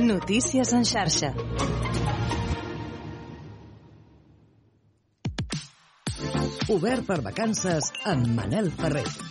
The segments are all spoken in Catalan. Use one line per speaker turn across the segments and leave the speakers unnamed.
Notícies en xarxa.
Obert per vacances amb Manel Ferrer.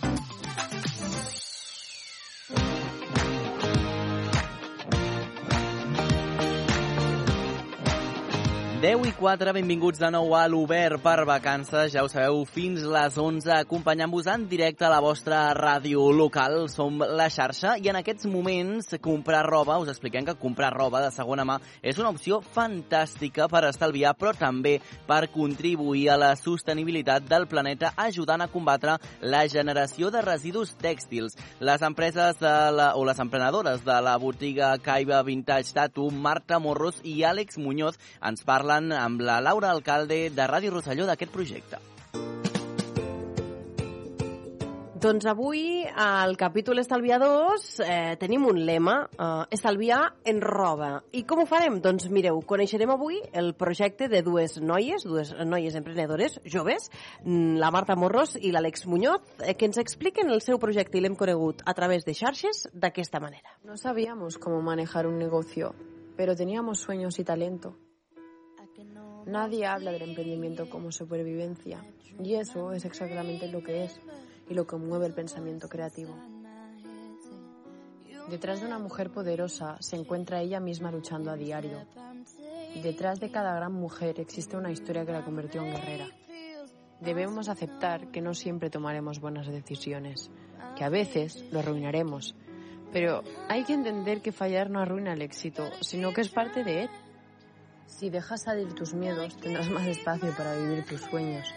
10 i 4, benvinguts de nou a l'Obert per Vacances. Ja ho sabeu, fins les 11, acompanyant-vos en directe a la vostra ràdio local. Som la xarxa i en aquests moments comprar roba, us expliquem que comprar roba de segona mà és una opció fantàstica per estalviar, però també per contribuir a la sostenibilitat del planeta, ajudant a combatre la generació de residus tèxtils. Les empreses de la, o les emprenedores de la botiga Caiba Vintage Tattoo, Marta Morros i Àlex Muñoz, ens parlen parlant amb la Laura Alcalde de Ràdio Rosselló d'aquest projecte.
Doncs avui, al capítol Estalviadors, eh, tenim un lema, eh, estalviar en roba. I com ho farem? Doncs mireu, coneixerem avui el projecte de dues noies, dues noies emprenedores joves, mm, la Marta Morros i l'Àlex Muñoz, eh, que ens expliquen el seu projecte i l'hem conegut a través de xarxes d'aquesta manera.
No sabíamos cómo manejar un negocio, pero teníamos sueños y talento. Nadie habla del emprendimiento como supervivencia y eso es exactamente lo que es y lo que mueve el pensamiento creativo. Detrás de una mujer poderosa se encuentra ella misma luchando a diario. Detrás de cada gran mujer existe una historia que la convirtió en guerrera. Debemos aceptar que no siempre tomaremos buenas decisiones, que a veces lo arruinaremos, pero hay que entender que fallar no arruina el éxito, sino que es parte de él. Si dejas salir tus miedos, tendrás más espacio para vivir tus sueños.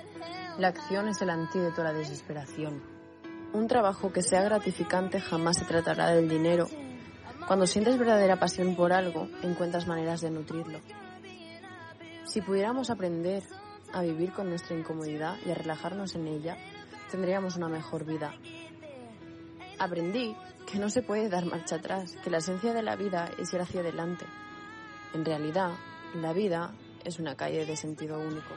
La acción es el antídoto a la desesperación. Un trabajo que sea gratificante jamás se tratará del dinero. Cuando sientes verdadera pasión por algo, encuentras maneras de nutrirlo. Si pudiéramos aprender a vivir con nuestra incomodidad y a relajarnos en ella, tendríamos una mejor vida. Aprendí que no se puede dar marcha atrás, que la esencia de la vida es ir hacia adelante. En realidad, la vida es una calle de sentido único.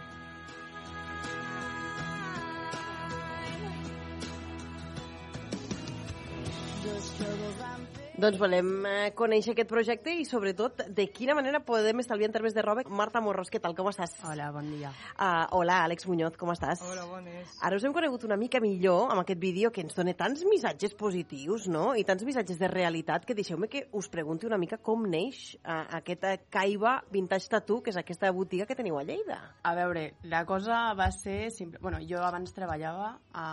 Doncs volem eh, conèixer aquest projecte i, sobretot, de quina manera podem estalviar en termes de roba. Marta Morros, què tal? Com estàs?
Hola, bon dia.
Uh, hola, Àlex Muñoz, com estàs?
Hola, bones.
Ara us hem conegut una mica millor amb aquest vídeo que ens dona tants missatges positius, no? I tants missatges de realitat que deixeu-me que us pregunti una mica com neix uh, aquesta Caiba Vintage Tattoo, que és aquesta botiga que teniu a Lleida.
A veure, la cosa va ser simple. Bueno, jo abans treballava a,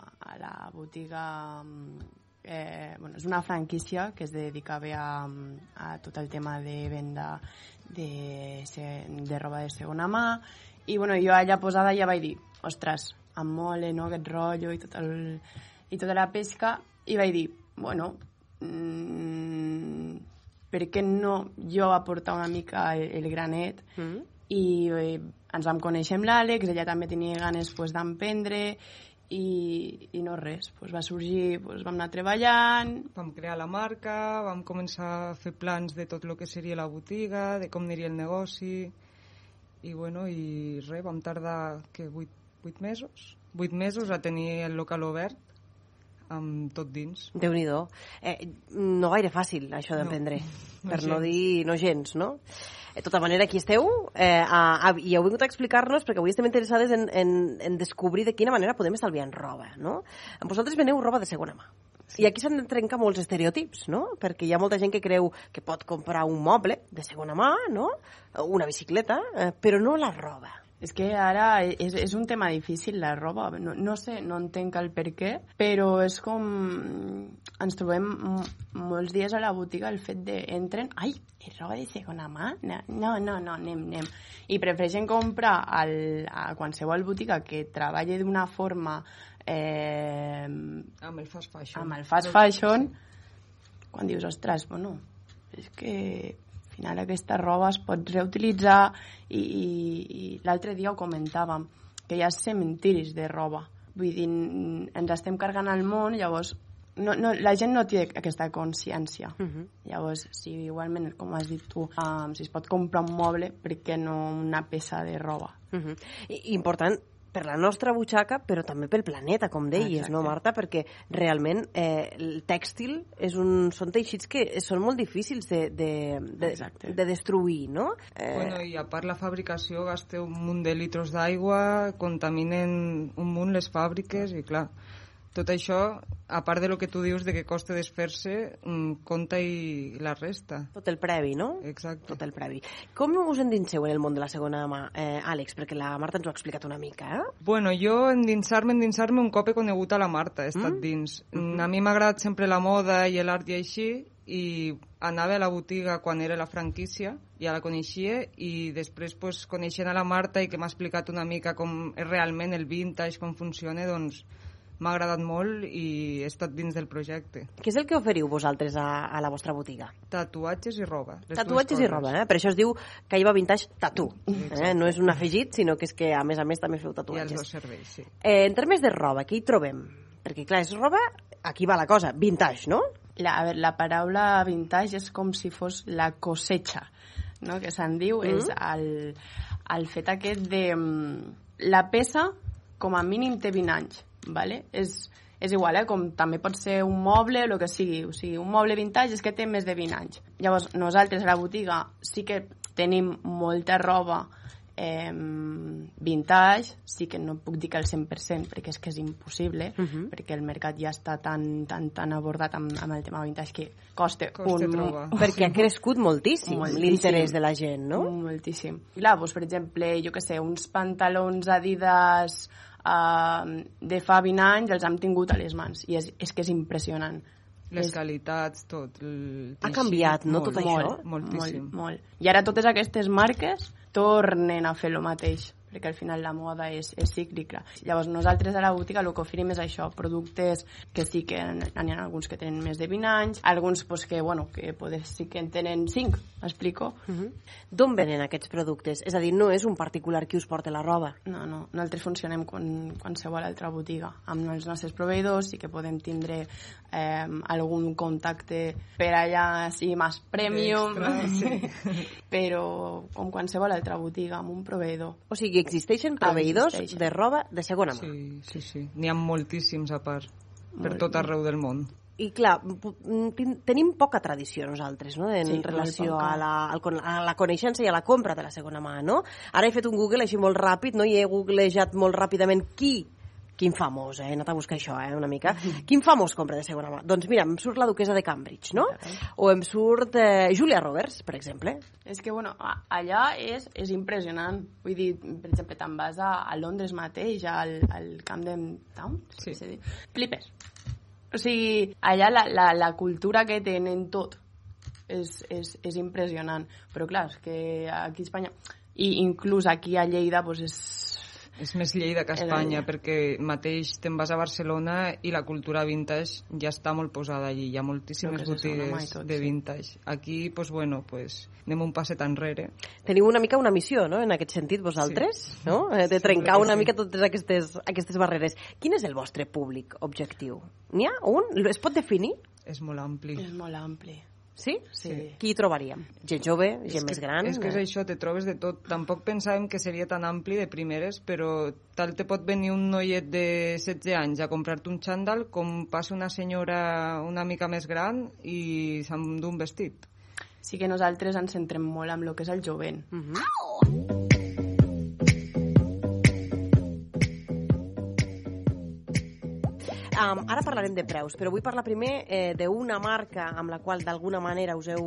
a la botiga mm, eh, bueno, és una franquícia que es dedicava a, a tot el tema de venda de, de roba de segona mà. I bueno, jo allà posada ja vaig dir ostres, em mole no, aquest rotllo i, tot el, i tota la pesca. I vaig dir, bueno mmm, per què no jo aportar una mica el, el granet? Mm. i eh, ens vam conèixer amb l'Àlex, ella també tenia ganes pues, d'emprendre i, i no res, pues va sorgir, pues vam anar treballant...
Vam crear la marca, vam començar a fer plans de tot el que seria la botiga, de com aniria el negoci, i bueno, i res, vam tardar que 8, 8 mesos, 8 mesos a tenir el local obert amb tot dins.
déu nhi eh, No gaire fàcil, això d'emprendre, no, no per no dir no gens, no? De tota manera, aquí esteu eh, a, a, i heu vingut a explicar-nos, perquè avui estem interessades en, en, en descobrir de quina manera podem estalviar en roba, no? Vosaltres veneu roba de segona mà. Sí. I aquí s'han de trencar molts estereotips, no? Perquè hi ha molta gent que creu que pot comprar un moble de segona mà, no? Una bicicleta, eh, però no la roba.
És que ara és, és un tema difícil, la roba. No, no sé, no entenc el per què, però és com... Ens trobem molts dies a la botiga el fet de... Entren... Ai, és roba de segona mà? No, no, no, no anem, anem. I prefereixen comprar al, a qualsevol botiga que treballi d'una forma... Eh,
amb el fast fashion.
Amb el fast fashion, quan dius, ostres, bueno, és que final aquesta roba es pot reutilitzar i, i, i l'altre dia ho comentàvem, que hi ha cementiris de roba. Vull dir, ens estem cargant al món, llavors no, no, la gent no té aquesta consciència. Uh -huh. Llavors, si igualment, com has dit tu, um, si es pot comprar un moble, per què no una peça de roba?
Uh -huh. I, important per la nostra butxaca, però també pel planeta, com deies,
Exacte.
no, Marta? Perquè realment eh, el tèxtil és un, són teixits que són molt difícils de, de, de,
Exacte.
de destruir, no? Eh,
Bueno, i a part la fabricació gasta un munt de litros d'aigua, contaminen un munt les fàbriques i clar, tot això, a part de lo que tu dius de que costa desfer-se, mm, compta i la resta.
tot el previ, no?
Exacte.
Tot el previ. Com us endinseu en el món de la segona mà, eh, Àlex? Perquè la Marta ens ho ha explicat una mica, eh?
Bueno, jo endinsar-me, endinsar-me un cop he conegut a la Marta, he estat
Mm?
dins. Mm, A mi m'ha agradat sempre la moda i l'art i així, i anava a la botiga quan era la franquícia, ja la coneixia, i després, pues, coneixent a la Marta i que m'ha explicat una mica com és realment el vintage, com funciona, doncs m'ha agradat molt i he estat dins del projecte.
Què és el que oferiu vosaltres a, a la vostra botiga?
Tatuatges i roba.
Tatuatges i roba, eh? Per això es diu que hi va vintage tatu. Eh? No és un afegit, sinó que és que, a més a més, també feu
I els dos
tatuatges.
serveis, sí.
Eh, en termes de roba, què hi trobem? Perquè, clar, és roba... Aquí va la cosa, vintage, no?
La, a veure, la paraula vintage és com si fos la cosecha, no? que se'n diu, mm. és el, el fet aquest de... mm, La peça, com a mínim, té 20 anys, ¿vale? És, és igual, eh? com també pot ser un moble o el que sigui. O sigui, un moble vintage és que té més de 20 anys. Llavors, nosaltres a la botiga sí que tenim molta roba eh, vintage, sí que no puc dir que el 100% perquè és que és impossible, uh -huh. perquè el mercat ja està tan, tan, tan abordat amb, amb el tema vintage que costa,
Costa
un...
trobar.
Perquè ha crescut moltíssim,
Moltíssim.
l'interès de la gent, no?
Moltíssim. I clar, doncs, per exemple, jo que sé, uns pantalons Adidas uh, de fa 20 anys els hem tingut a les mans i és, és que és impressionant.
Les qualitats, tot. El
Ha
teixit,
canviat, no,
molt,
tot això?
Molt, moltíssim.
Molt, molt. I ara totes aquestes marques tornen a fer el mateix perquè al final la moda és, és cíclica. Llavors nosaltres a la botiga el que oferim és això, productes que sí que n'hi ha alguns que tenen més de 20 anys, alguns pues, que, bueno, que poder sí que en tenen 5, m'explico?
Uh -huh. D'on venen aquests productes? És a dir, no és un particular qui us porta la roba.
No, no, nosaltres funcionem com qualsevol altra botiga. Amb els nostres proveïdors sí que podem tindre eh, algun contacte per allà, sí, més premium,
Extra, sí.
però com qualsevol altra botiga, amb un proveïdor.
O sigui, existeixen proveïdors
Existeixen.
de roba de segona mà.
Sí, sí, sí. N'hi ha moltíssims a part, per
Molt,
tot arreu del món.
I clar, tenim poca tradició nosaltres, no?, en
Sí,
relació a la, a la coneixença i a la compra de la segona mà, no? Ara he fet un Google així molt ràpid, no?, i he googlejat molt ràpidament qui quin famós, eh? he anat a buscar això, eh, una mica. Quin famós compra de segona mà? Doncs mira, em surt la duquesa de Cambridge, no? O em surt eh, Julia Roberts, per exemple.
És que, bueno, allà és, és impressionant. Vull dir, per exemple, te'n vas a, a Londres mateix, al, al Camden Town,
Sí.
diu. flipes. O sigui, allà la, la, la cultura que tenen tot és, és, és impressionant. Però clar, és que aquí a Espanya, i inclús aquí a Lleida, doncs és...
És més Lleida que Espanya, perquè mateix te'n vas a Barcelona i la cultura vintage ja està molt posada allí. Hi ha moltíssimes botigues
tot,
de
sí.
vintage. Aquí, pues, bueno, pues, anem un passet enrere.
Teniu una mica una missió, no?, en aquest sentit, vosaltres, no? Eh, De trencar una
sí.
mica totes aquestes, aquestes barreres. Quin és el vostre públic objectiu? N'hi ha un? Es pot definir?
És molt ampli.
És molt ampli.
Sí?
Sí.
Qui hi trobaríem? Gent jove, gent
És
més
que,
gran?
És que és
eh?
això, te trobes de tot. Tampoc pensàvem que seria tan ampli de primeres, però tal te pot venir un noiet de 16 anys a comprar-te un xandall com passa una senyora una mica més gran i s'endú un vestit.
Sí que nosaltres ens centrem molt amb el que és el jovent.
Mhm. Um, ara parlarem de preus, però vull parlar primer eh, d'una marca amb la qual d'alguna manera us heu,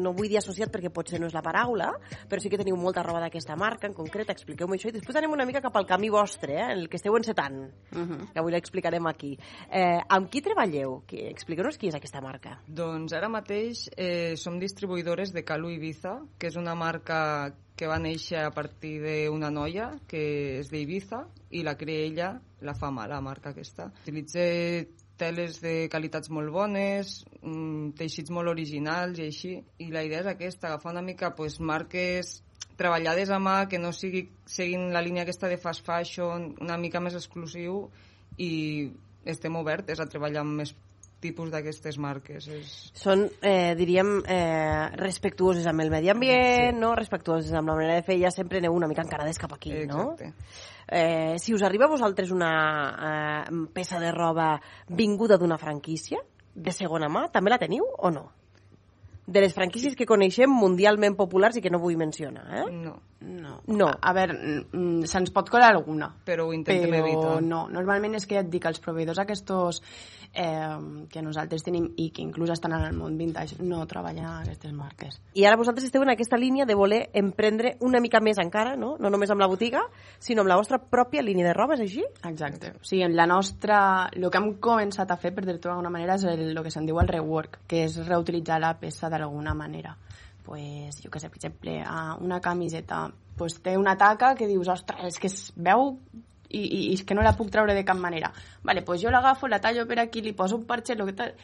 no vull dir associat perquè potser no és la paraula, però sí que teniu molta roba d'aquesta marca en concret, expliqueu-me això i després anem una mica cap al camí vostre, eh, el que esteu encetant,
Uh -huh.
que avui l'explicarem aquí. Eh, amb qui treballeu? Expliqueu-nos qui és aquesta marca.
Doncs ara mateix eh, som distribuïdores de Calu Ibiza, que és una marca que va néixer a partir d'una noia que és d'Ibiza i la crea ella, la fama, la marca aquesta. Utilitza teles de qualitats molt bones, mm, teixits molt originals i així, i la idea és aquesta, agafar una mica pues, marques treballades a mà, que no sigui seguint la línia aquesta de fast fashion, una mica més exclusiu, i estem obertes a treballar amb més tipus d'aquestes marques. És...
Són, eh, diríem, eh, respectuoses amb el medi ambient, sí. no? respectuoses amb la manera de fer, ja sempre aneu una mica encarades cap aquí,
Exacte.
no? Eh, si us arriba a vosaltres una eh, peça de roba vinguda d'una franquícia, de segona mà, també la teniu o no? De les franquícies que coneixem mundialment populars i que no vull mencionar, eh?
No,
No.
No.
A, a veure, mm, se'ns pot colar alguna.
però ho intentem
però
evitar.
no, normalment és que ja et dic, els proveïdors aquests eh, que nosaltres tenim i que inclús estan en el món vintage no treballen en aquestes marques.
I ara vosaltres esteu en aquesta línia de voler emprendre una mica més encara, no? No només amb la botiga, sinó amb la vostra pròpia línia de roba, és així?
Exacte. O sigui, en la nostra... El que hem començat a fer, per dir-ho d'alguna manera, és el, el que se'n diu el rework, que és reutilitzar la peça d'alguna manera. pues, jo què sé, per exemple, una camiseta pues, té una taca que dius, ostres, és que es veu i, i, i és que no la puc treure de cap manera. Vale, pues jo l'agafo, la tallo per aquí, li poso un parche, lo que tal,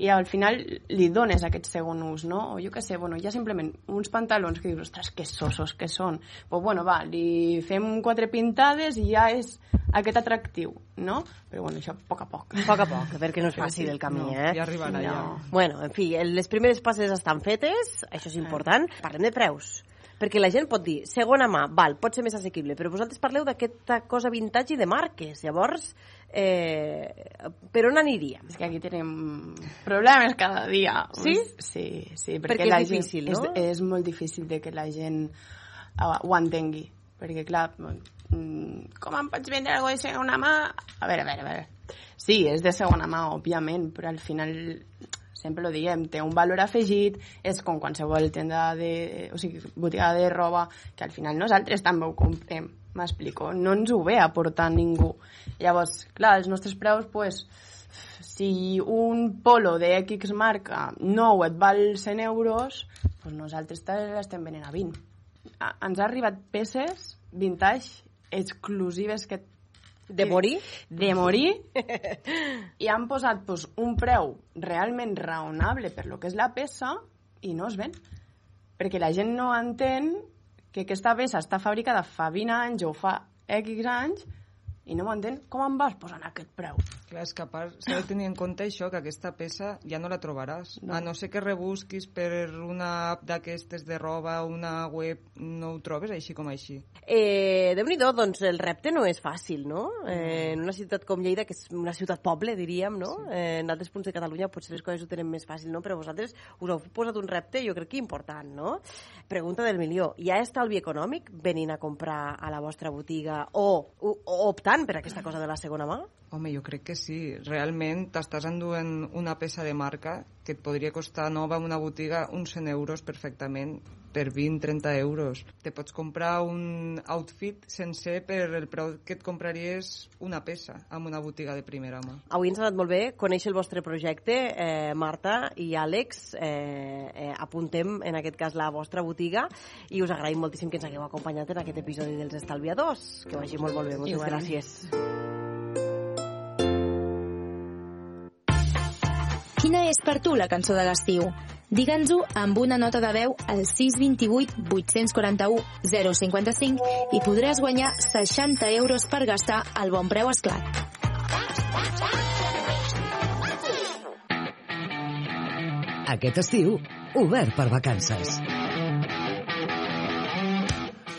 i al final li dones aquest segon ús, no? O jo què sé, bueno, ja simplement uns pantalons que dius, ostres, que sosos que són. Pues bueno, va, li fem quatre pintades i ja és aquest atractiu, no? Però bueno, això a poc a poc.
A poc a poc, perquè no és fàcil el camí,
no,
eh?
ja arribarà ja.
No.
Bueno, en fi, les primeres passes estan fetes, això és important. Parlem de preus. Perquè la gent pot dir, segona mà, val, pot ser més assequible, però vosaltres parleu d'aquesta cosa vintage i de marques. Llavors, eh, per on aniríem?
És que aquí tenim problemes cada dia.
Sí?
Sí, sí.
Perquè és
la
difícil,
gent,
no?
És, és molt difícil de que la gent uh, ho entengui. Perquè, clar, mm, com em pots vendre alguna de segona mà? A veure, a veure, a veure. Sí, és de segona mà, òbviament, però al final sempre lo diem, té un valor afegit, és com qualsevol tenda de, o sigui, botiga de roba, que al final nosaltres també ho comprem, m'explico, no ens ho ve a portar ningú. Llavors, clar, els nostres preus, pues, si un polo de X marca nou et val 100 euros, pues nosaltres te l'estem venent a 20. A, ens ha arribat peces vintage exclusives que
De morir?
de morir i han posat pues, un preu realment raonable per lo que és la peça i no es ven. Perquè la gent no entén que aquesta peça està fabricada fa 20 anys o fa X anys i no ho entén. Com em vas posar en aquest preu?
Clar, és que a part s'ha de tenir en compte això, que aquesta peça ja no la trobaràs.
No.
No. A no ser que rebusquis per una app d'aquestes de roba, una web, no ho trobes així com així.
Eh, Déu-n'hi-do, doncs el repte no és fàcil, no? Eh, en una ciutat com Lleida, que és una ciutat-poble, diríem, no? Eh, en altres punts de Catalunya potser les coses ho tenen més fàcil, no? Però vosaltres us heu posat un repte, jo crec que important, no? Pregunta del milió. Hi ha estalvi econòmic venint a comprar a la vostra botiga o, o, o optant per aquesta cosa de la segona mà?
Home, jo crec que sí. Realment t'estàs enduent una peça de marca que et podria costar nova a una botiga uns 100 euros perfectament per 20-30 euros. Te pots comprar un outfit sencer per el preu que et compraries una peça en una botiga de primera mà.
Avui ens ha anat molt bé conèixer el vostre projecte, eh, Marta i Àlex. Eh, eh, apuntem, en aquest cas, la vostra botiga i us agraïm moltíssim que ens hagueu acompanyat en aquest episodi dels Estalviadors. Que vagi molt, molt bé. Moltes
Igualment.
gràcies.
Quina és per tu la cançó de l'estiu? Digue'ns-ho amb una nota de veu al 628 841 055 i podràs guanyar 60 euros per gastar al bon preu esclat.
Aquest estiu, obert per vacances.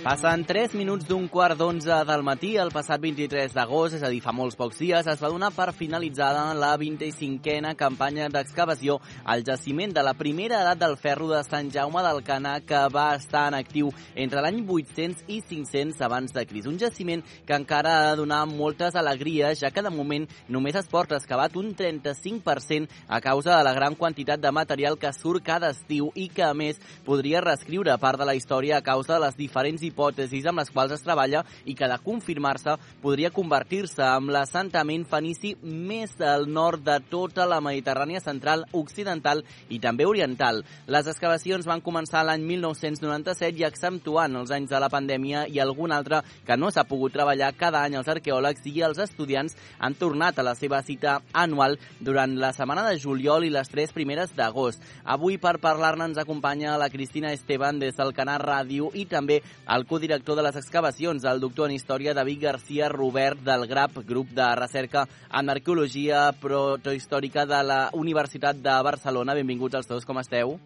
Passen 3 minuts d'un quart d'onze del matí. El passat 23 d'agost, és a dir, fa molts pocs dies, es va donar per finalitzada la 25a campanya d'excavació al jaciment de la primera edat del ferro de Sant Jaume del Canà, que va estar en actiu entre l'any 800 i 500 abans de Cris. Un jaciment que encara ha de donar moltes alegries, ja que de moment només es porta excavat un 35% a causa de la gran quantitat de material que surt cada estiu i que, a més, podria reescriure part de la història a causa de les diferents hipòtesis amb les quals es treballa i que, de confirmar-se, podria convertir-se en l'assentament fenici més al nord de tota la Mediterrània central, occidental i també oriental. Les excavacions van començar l'any 1997 i accentuant els anys de la pandèmia i algun altre que no s'ha pogut treballar cada any els arqueòlegs i els estudiants han tornat a la seva cita anual durant la setmana de juliol i les tres primeres d'agost. Avui, per parlar-ne, ens acompanya la Cristina Esteban des del Canal Ràdio i també el el codirector de les excavacions, el doctor en història David García Robert del GRAP, grup de recerca en arqueologia protohistòrica de la Universitat de Barcelona. Benvinguts als dos, com esteu?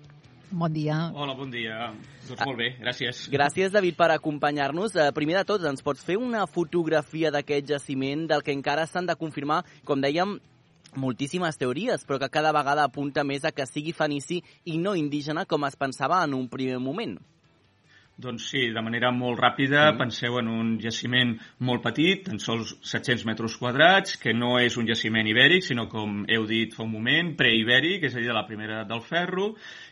Bon dia.
Hola, bon dia. Doncs molt bé, gràcies.
Gràcies, David, per acompanyar-nos. Eh, primer de tot, ens pots fer una fotografia d'aquest jaciment del que encara s'han de confirmar, com dèiem, moltíssimes teories, però que cada vegada apunta més a que sigui fenici i no indígena com es pensava en un primer moment.
Doncs sí, de manera molt ràpida, mm. penseu en un jaciment molt petit, tan sols 700 metres quadrats, que no és un jaciment ibèric, sinó, com heu dit fa un moment, preibèric, és a dir, de la primera edat del ferro,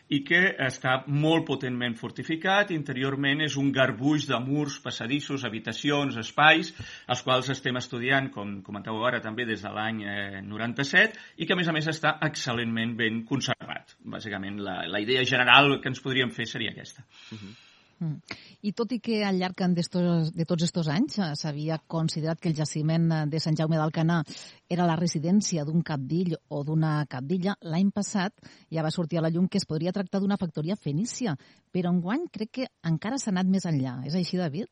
i que està molt potentment fortificat. Interiorment és un garbuix de murs, passadissos, habitacions, espais, els quals estem estudiant, com comenteu ara també, des de l'any eh, 97, i que, a més a més, està excel·lentment ben conservat. Bàsicament, la, la idea general que ens podríem fer seria aquesta. Uh
-huh. Mm. I tot i que al llarg de tots aquests anys eh, s'havia considerat que el jaciment de Sant Jaume d'Alcanar era la residència d'un capdill o d'una capdilla, l'any passat ja va sortir a la llum que es podria tractar d'una factoria fenícia, però enguany crec que encara s'ha anat més enllà. És així, David?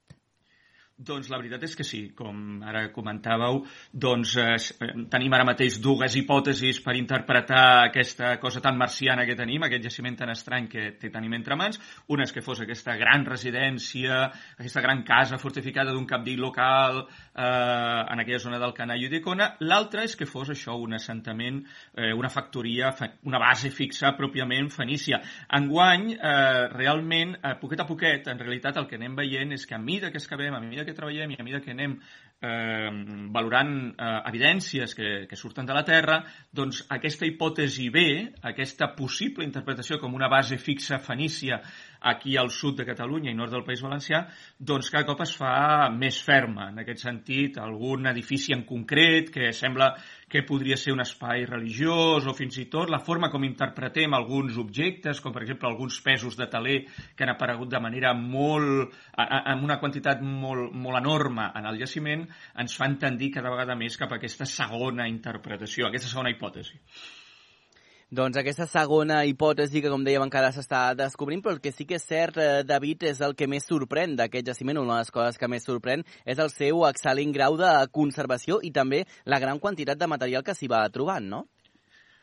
Doncs la veritat és que sí, com ara comentàveu, doncs eh, eh, tenim ara mateix dues hipòtesis per interpretar aquesta cosa tan marciana que tenim, aquest jaciment tan estrany que tenim entre mans. Una és que fos aquesta gran residència, aquesta gran casa fortificada d'un capdill local eh, en aquella zona del Canà i d'Icona. L'altra és que fos això, un assentament, eh, una factoria, una base fixa pròpiament fenícia. Enguany, eh, realment, a poquet a poquet, en realitat el que anem veient és que a mida que excavem, a mida que que treballem i a mesura que anem eh, valorant eh, evidències que, que surten de la Terra, doncs aquesta hipòtesi B, aquesta possible interpretació com una base fixa fenícia aquí al sud de Catalunya i nord del País Valencià, doncs cada cop es fa més ferma. En aquest sentit, algun edifici en concret que sembla que podria ser un espai religiós o fins i tot la forma com interpretem alguns objectes, com per exemple alguns pesos de taler que han aparegut de manera molt... amb una quantitat molt, molt enorme en el jaciment, ens fan tendir cada vegada més cap a aquesta segona interpretació, aquesta segona hipòtesi.
Doncs aquesta segona hipòtesi que, com dèiem, encara s'està descobrint, però el que sí que és cert, eh, David, és el que més sorprèn d'aquest jaciment, una de les coses que més sorprèn és el seu excel·lent grau de conservació i també la gran quantitat de material que s'hi va trobant, no?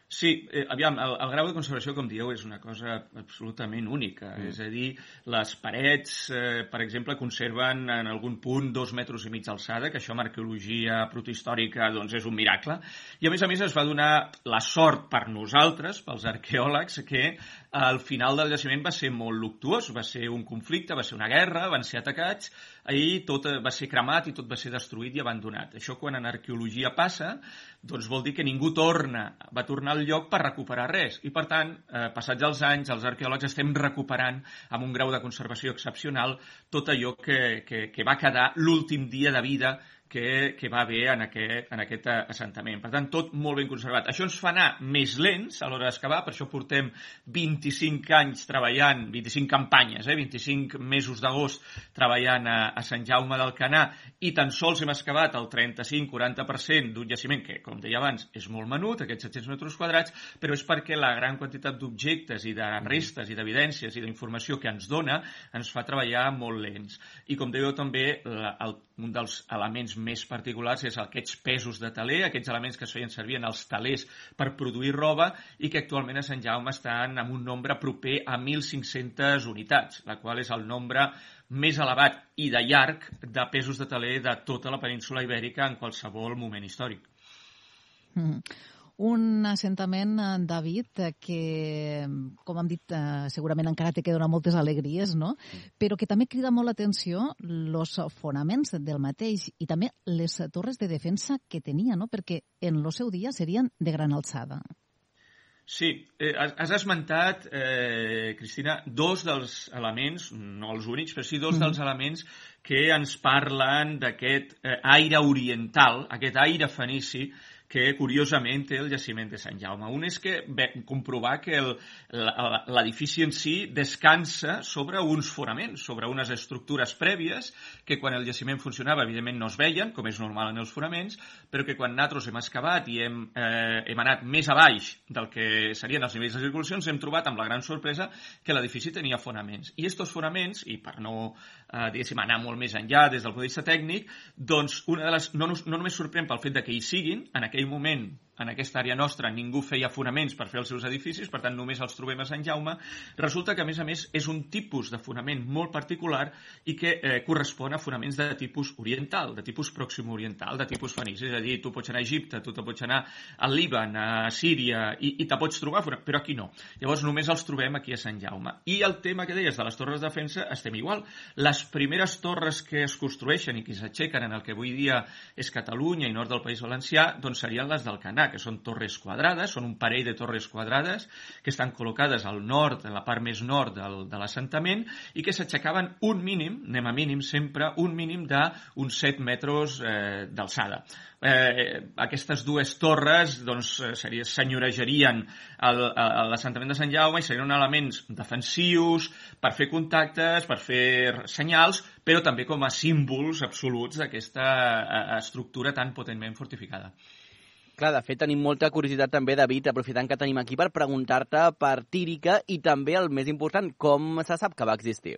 Sí, eh, aviam, el, el grau de conservació, com dieu, és una cosa absolutament única. Mm. És a dir, les parets, eh, per exemple, conserven en algun punt dos metres i mig d'alçada, que això en arqueologia protohistòrica doncs, és un miracle. I, a més a més, es va donar la sort per nosaltres, pels arqueòlegs, que al final del jaciment va ser molt luctuós, va ser un conflicte, va ser una guerra, van ser atacats, ahir tot va ser cremat i tot va ser destruït i abandonat. Això quan en arqueologia passa, doncs vol dir que ningú torna, va tornar al lloc per recuperar res. I per tant, eh, passats els anys, els arqueòlegs estem recuperant amb un grau de conservació excepcional tot allò que, que, que va quedar l'últim dia de vida que, que va haver en aquest, en aquest assentament. Per tant, tot molt ben conservat. Això ens fa anar més lents a l'hora d'excavar, per això portem 25 anys treballant, 25 campanyes, eh, 25 mesos d'agost treballant a, a Sant Jaume del Canà i tan sols hem excavat el 35-40% d'un jaciment que, com deia abans, és molt menut, aquests 700 metres quadrats, però és perquè la gran quantitat d'objectes i de restes i d'evidències i d'informació que ens dona ens fa treballar molt lents. I com dèieu també, la, el, un dels elements més particulars és aquests pesos de taler, aquests elements que es feien servir en els talers per produir roba i que actualment a Sant Jaume estan amb un nombre proper a 1.500 unitats, la qual és el nombre més elevat i de llarg de pesos de taler de tota la península ibèrica en qualsevol moment històric.
Mm. Un assentament, eh, David, eh, que, com hem dit, eh, segurament encara té que donar moltes alegries, no? però que també crida molt l'atenció els fonaments del mateix i també les torres de defensa que tenia, no? perquè en el seu dia serien de gran alçada.
Sí, eh, has esmentat, eh, Cristina, dos dels elements, no els únics, però sí dos mm. dels elements que ens parlen d'aquest eh, aire oriental, aquest aire fenici, que curiosament té el jaciment de Sant Jaume. Un és que bé, comprovar que l'edifici en si descansa sobre uns fonaments, sobre unes estructures prèvies que quan el jaciment funcionava evidentment no es veien, com és normal en els fonaments, però que quan nosaltres hem excavat i hem, eh, hem anat més a baix del que serien els nivells de circulacions, hem trobat amb la gran sorpresa que l'edifici tenia fonaments. I aquests fonaments, i per no eh, diguéssim, anar molt més enllà des del punt de vista tècnic, doncs una de les, no, no només sorprèn pel fet de que hi siguin, en aquell moment en aquesta àrea nostra ningú feia fonaments per fer els seus edificis, per tant només els trobem a Sant Jaume, resulta que a més a més és un tipus de fonament molt particular i que eh, correspon a fonaments de tipus oriental, de tipus pròxim oriental, de tipus fenici, és a dir, tu pots anar a Egipte, tu te pots anar al Líban, a Síria i, i te pots trobar, però aquí no. Llavors només els trobem aquí a Sant Jaume. I el tema que deies de les torres de defensa estem igual. Les primeres torres que es construeixen i que s'aixequen en el que avui dia és Catalunya i nord del País Valencià, doncs serien les del Canà, que són torres quadrades, són un parell de torres quadrades que estan col·locades al nord, en la part més nord del, de l'assentament, i que s'aixecaven un mínim, anem a mínim sempre, un mínim d'uns 7 metres eh, d'alçada. Eh, aquestes dues torres doncs, seria, senyorejarien l'assentament de Sant Jaume i serien elements defensius per fer contactes, per fer senyals, però també com a símbols absoluts d'aquesta eh, estructura tan potentment fortificada.
Clar, de fet, tenim molta curiositat també, David, aprofitant que tenim aquí per preguntar-te per Tírica i també, el més important, com se sap que va existir?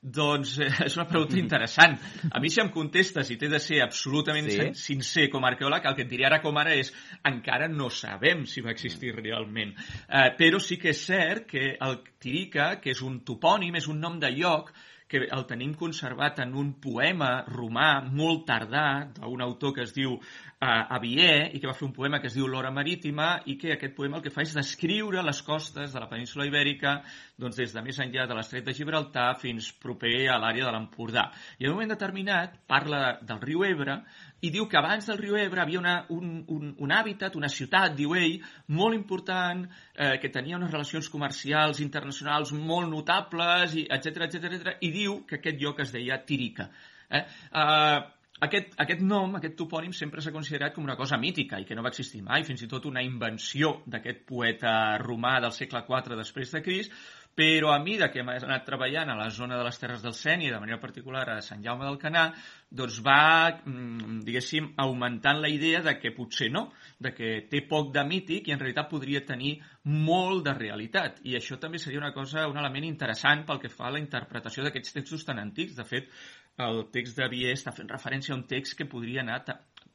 Doncs eh, és una pregunta interessant. A mi si em contestes i té de ser absolutament sí? sincer com a arqueòleg, el que et diré ara com ara és encara no sabem si va existir realment. Eh, però sí que és cert que el Tirica, que és un topònim, és un nom de lloc que el tenim conservat en un poema romà molt tardà d'un autor que es diu a Vier i que va fer un poema que es diu L'Hora Marítima i que aquest poema el que fa és descriure les costes de la península Ibèrica doncs des de més enllà de l'estret de Gibraltar fins proper a l'àrea de l'Empordà. I en un moment determinat parla del riu Ebre i diu que abans del riu Ebre havia una, un, un, un hàbitat, una ciutat, diu ell, molt important, eh, que tenia unes relacions comercials internacionals molt notables, i etc etc etc i diu que aquest lloc es deia Tirica. Eh? Uh, aquest, aquest nom, aquest topònim, sempre s'ha considerat com una cosa mítica i que no va existir mai, fins i tot una invenció d'aquest poeta romà del segle IV després de Crist, però a mida que hem anat treballant a la zona de les Terres del Sènia, de manera particular a Sant Jaume del Canà, doncs va, mm, diguéssim, augmentant la idea de que potser no, de que té poc de mític i en realitat podria tenir molt de realitat. I això també seria una cosa, un element interessant pel que fa a la interpretació d'aquests textos tan antics. De fet, el text de Vier està fent referència a un text que podria anar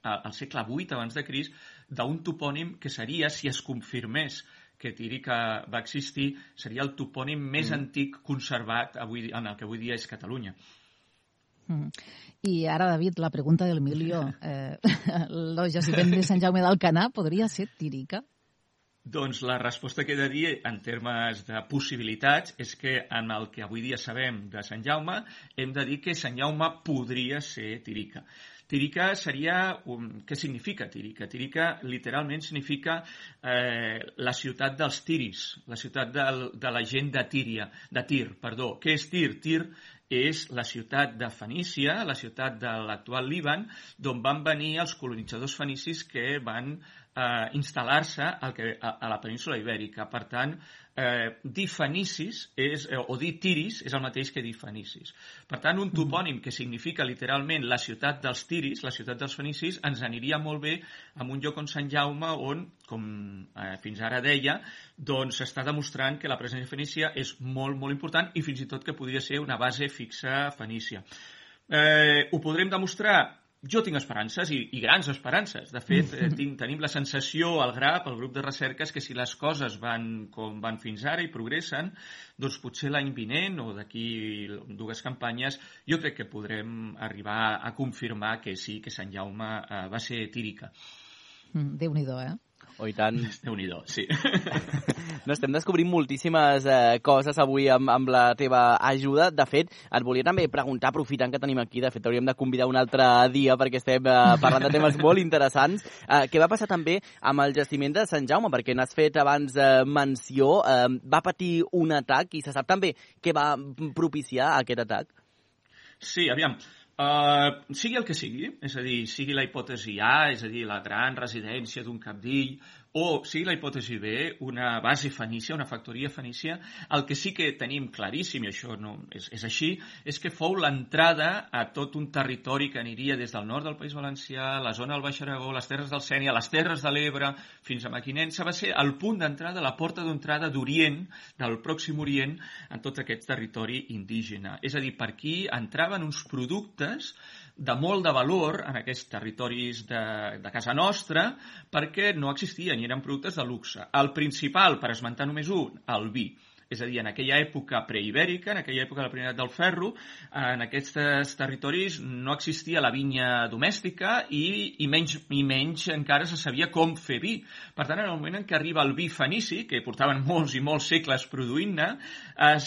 al segle VIII abans de Cris d'un topònim que seria, si es confirmés que Tírica va existir, seria el topònim més mm. antic conservat avui, en el que avui dia és Catalunya.
Mm. I ara, David, la pregunta del milió. Eh, el jaciment de Sant Jaume d'Alcanar podria ser Tírica?
Doncs la resposta que de dir en termes de possibilitats és que en el que avui dia sabem de Sant Jaume hem de dir que Sant Jaume podria ser Tirica. Tirica seria... Un... Què significa Tirica? Tirica literalment significa eh, la ciutat dels tiris, la ciutat del, de la gent de Tíria, de Tir, perdó. Què és Tir? Tir és la ciutat de Fenícia, la ciutat de l'actual Líban, d'on van venir els colonitzadors fenicis que van eh, instal·lar-se a, a la península ibèrica. Per tant, eh, dir fenicis és, eh, o dir tiris és el mateix que dir fenicis. Per tant, un topònim que significa literalment la ciutat dels tiris, la ciutat dels fenicis, ens aniria molt bé en un lloc on Sant Jaume, on, com eh, fins ara deia, doncs s'està demostrant que la presència fenícia és molt, molt important i fins i tot que podria ser una base fixa fenícia. Eh, ho podrem demostrar jo tinc esperances i, i grans esperances. De fet, eh, tinc, tenim la sensació al GRAP, al grup de recerques, que si les coses van com van fins ara i progressen, doncs potser l'any vinent o d'aquí dues campanyes jo crec que podrem arribar a confirmar que sí, que Sant Jaume eh, va ser tírica.
Mm, Déu-n'hi-do, eh?
Oh, i tant.
déu nhi sí.
No, estem descobrint moltíssimes eh, coses avui amb, amb la teva ajuda. De fet, et volia també preguntar, aprofitant que tenim aquí, de fet, hauríem de convidar un altre dia perquè estem eh, parlant de temes molt interessants. Eh, què va passar també amb el jaciment de Sant Jaume? Perquè n'has fet abans eh, menció. Eh, va patir un atac i se sap també què va propiciar aquest atac?
Sí, aviam, Uh, sigui el que sigui, és a dir, sigui la hipòtesi A, és a dir, la gran residència d'un capdill, o sigui la hipòtesi B, una base fenícia, una factoria fenícia, el que sí que tenim claríssim, i això no és, és així, és que fou l'entrada a tot un territori que aniria des del nord del País Valencià, la zona del Baix Aragó, les terres del Sènia, les terres de l'Ebre, fins a Maquinensa, va ser el punt d'entrada, la porta d'entrada d'Orient, del Pròxim Orient, en tot aquest territori indígena. És a dir, per aquí entraven uns productes de molt de valor en aquests territoris de, de casa nostra perquè no existien i eren productes de luxe. El principal, per esmentar només un, el vi. És a dir, en aquella època preibèrica, en aquella època de la primera del ferro, en aquests territoris no existia la vinya domèstica i, i, menys, i menys encara se sabia com fer vi. Per tant, en el moment en què arriba el vi fenici, que portaven molts i molts segles produint-ne, eh,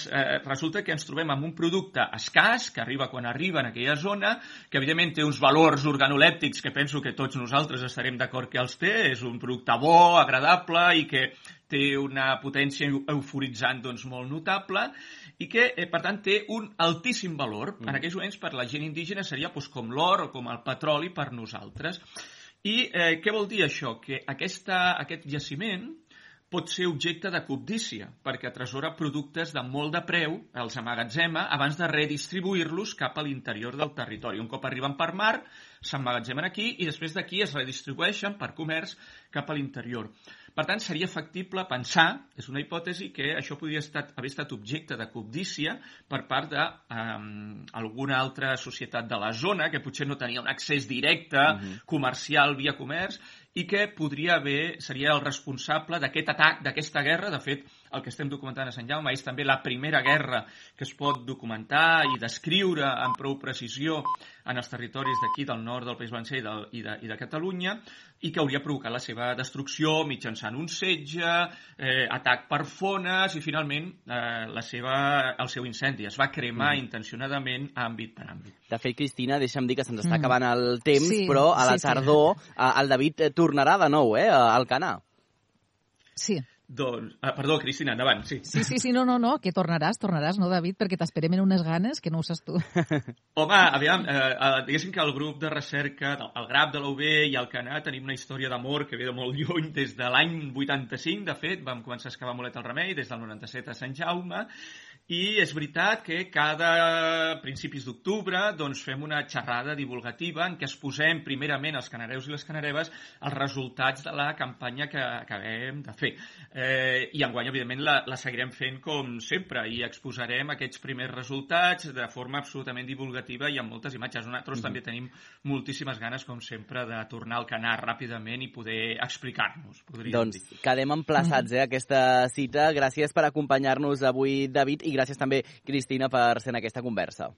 resulta que ens trobem amb un producte escàs, que arriba quan arriba en aquella zona, que evidentment té uns valors organolèptics que penso que tots nosaltres estarem d'acord que els té, és un producte bo, agradable i que té una potència euforitzant doncs, molt notable i que, eh, per tant, té un altíssim valor. Mm. En aquells moments, per la gent indígena, seria doncs, com l'or o com el petroli per nosaltres. I eh, què vol dir això? Que aquesta, aquest jaciment pot ser objecte de cobdícia, perquè atresora productes de molt de preu, els amagatzema, abans de redistribuir-los cap a l'interior del territori. Un cop arriben per mar, s'emmagatzemen aquí i després d'aquí es redistribueixen per comerç cap a l'interior. Per tant, seria factible pensar, és una hipòtesi, que això podria estat, haver estat objecte de cobdícia per part d'alguna um, altra societat de la zona, que potser no tenia un accés directe, uh -huh. comercial, via comerç, i que podria haver, seria el responsable d'aquest atac, d'aquesta guerra. De fet, el que estem documentant a Sant Jaume és també la primera guerra que es pot documentar i descriure amb prou precisió en els territoris d'aquí, del nord del País Valencià i, del, i, de, i de Catalunya, i que hauria provocat la seva destrucció mitjançant un setge, eh, atac per fones i finalment eh, la seva, el seu incendi. Es va cremar mm. intencionadament àmbit per àmbit.
De fet, Cristina, deixa'm dir que se'ns està mm. acabant el temps, sí, però a la sí, tardor sí. el David eh, tornarà de nou eh, al Canà.
Sí.
Doncs, ah, perdó, Cristina, endavant, sí.
Sí, sí, sí, no, no, no, que tornaràs, tornaràs, no, David? Perquè t'esperem en unes ganes que no ho saps tu.
Home, aviam, eh, eh, diguéssim que el grup de recerca, el GRAP de l'UB i el CANA tenim una història d'amor que ve de molt lluny, des de l'any 85, de fet, vam començar a excavar Molet al Remei, des del 97 a Sant Jaume, i és veritat que cada principis d'octubre doncs, fem una xerrada divulgativa en què es posem primerament els canareus i les canareves els resultats de la campanya que acabem de fer. Eh, I enguany, evidentment, la, la seguirem fent com sempre i exposarem aquests primers resultats de forma absolutament divulgativa i amb moltes imatges. Nosaltres mm -hmm. també tenim moltíssimes ganes, com sempre, de tornar al canal ràpidament i poder explicar-nos.
Doncs
dir.
quedem emplaçats eh, aquesta cita. Gràcies per acompanyar-nos avui, David, i gràcies també, Cristina, per ser en aquesta conversa.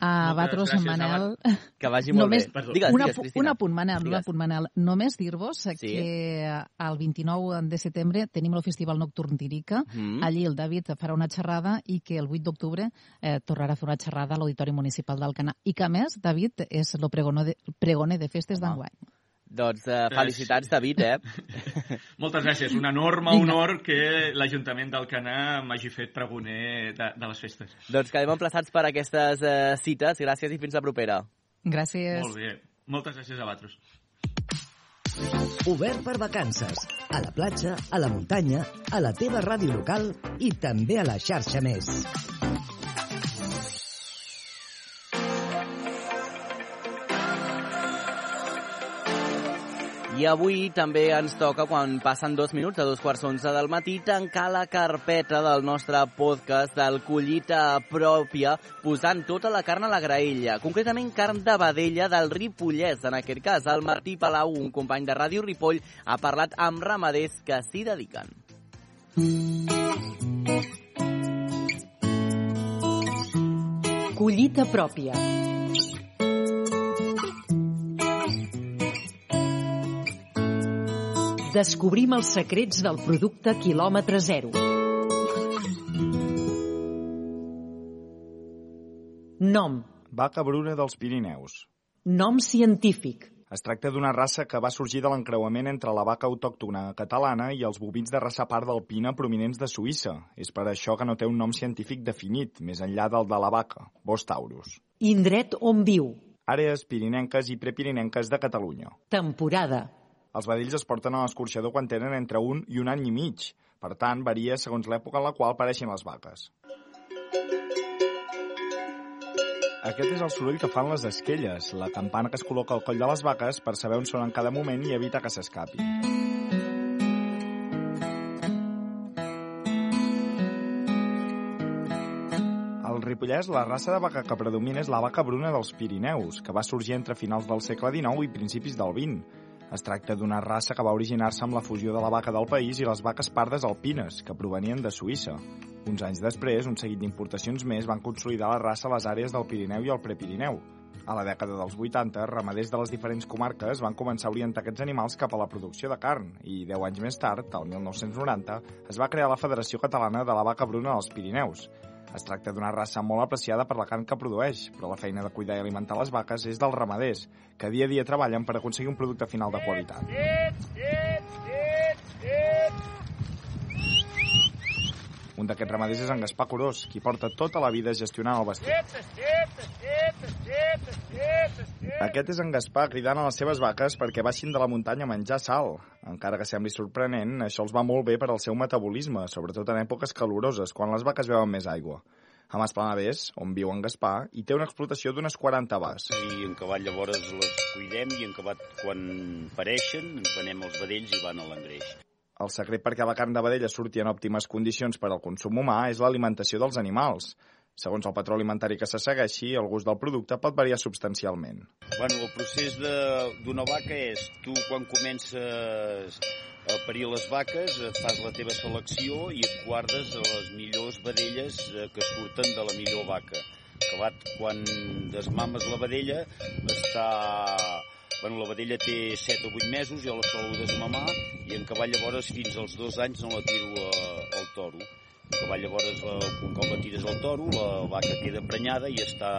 A Batros, Manel...
Que vagi molt Només, bé.
Digues, una, digues, un apunt, Manel, digues. un apunt, Manel. Només dir-vos sí. que el 29 de setembre tenim el Festival Nocturn d'Irica. Mm. Allí el David farà una xerrada i que el 8 d'octubre eh, tornarà a fer una xerrada a l'Auditori Municipal d'Alcanar. I que, a més, David és el pregoner de, pregoner de festes d'enguany.
Doncs uh, felicitats, David, eh?
Moltes gràcies. Un enorme honor que l'Ajuntament d'Alcanar m'hagi fet pregoner de, de les festes.
Doncs quedem emplaçats per aquestes uh, cites. Gràcies i fins la propera.
Gràcies.
Molt bé. Moltes gràcies a vosaltres.
Obert per vacances. A la platja, a la muntanya, a la teva ràdio local i també a la xarxa més.
I avui també ens toca, quan passen dos minuts a dos quarts onze del matí, tancar la carpeta del nostre podcast del Collita Pròpia, posant tota la carn a la graella. Concretament, carn de vedella del Ripollès. En aquest cas, el Martí Palau, un company de Ràdio Ripoll, ha parlat amb ramaders que s'hi dediquen.
Collita pròpia. Descobrim els secrets del producte quilòmetre zero. Nom.
Vaca bruna dels Pirineus.
Nom científic.
Es tracta d'una raça que va sorgir de l'encreuament entre la vaca autòctona catalana i els bovins de raça part d'alpina prominents de Suïssa. És per això que no té un nom científic definit, més enllà del de la vaca, Bos taurus.
Indret on viu.
Àrees pirinenques i prepirinenques de Catalunya.
Temporada.
Els vedells es porten a l'escorxador quan tenen entre un i un any i mig. Per tant, varia segons l'època en la qual apareixen les vaques. Aquest és el soroll que fan les esquelles, la campana que es col·loca al coll de les vaques per saber on són en cada moment i evitar que s'escapi. Al Ripollès, la raça de vaca que predomina és la vaca bruna dels Pirineus, que va sorgir entre finals del segle XIX i principis del XX. Es tracta d'una raça que va originar-se amb la fusió de la vaca del país i les vaques pardes alpines, que provenien de Suïssa. Uns anys després, un seguit d'importacions més van consolidar la raça a les àrees del Pirineu i el Prepirineu. A la dècada dels 80, ramaders de les diferents comarques van començar a orientar aquests animals cap a la producció de carn i, 10 anys més tard, el 1990, es va crear la Federació Catalana de la Vaca Bruna dels Pirineus. Es tracta d'una raça molt apreciada per la carn que produeix, però la feina de cuidar i alimentar les vaques és dels ramaders, que dia a dia treballen per aconseguir un producte final de qualitat. Un d'aquests ramaders és en Gaspar Curós, qui porta tota la vida gestionant el bestiar. Aquest és en Gaspar cridant a les seves vaques perquè baixin de la muntanya a menjar sal. Encara que sembli sorprenent, això els va molt bé per al seu metabolisme, sobretot en èpoques caloroses, quan les vaques beuen més aigua. A Masplanaders, on viu en Gaspar, hi té una explotació d'unes 40 vas.
I en cavall llavors les cuidem i en cavall quan pareixen venem els vedells i van a l'engreix.
El secret perquè la carn de vedella surti en òptimes condicions per al consum humà és l'alimentació dels animals. Segons el patró alimentari que se segueixi, el gust del producte pot variar substancialment.
Bueno, el procés d'una vaca és, tu quan comences a parir les vaques, fas la teva selecció i et guardes les millors vedelles que surten de la millor vaca. Acabat, quan desmames la vedella, està Bueno, la vedella té 7 o 8 mesos, jo la solo desmamar i en cavall llavors fins als dos anys no la tiro a, al toro. En cavall llavors, la, un cop la tires al toro, la vaca queda prenyada i està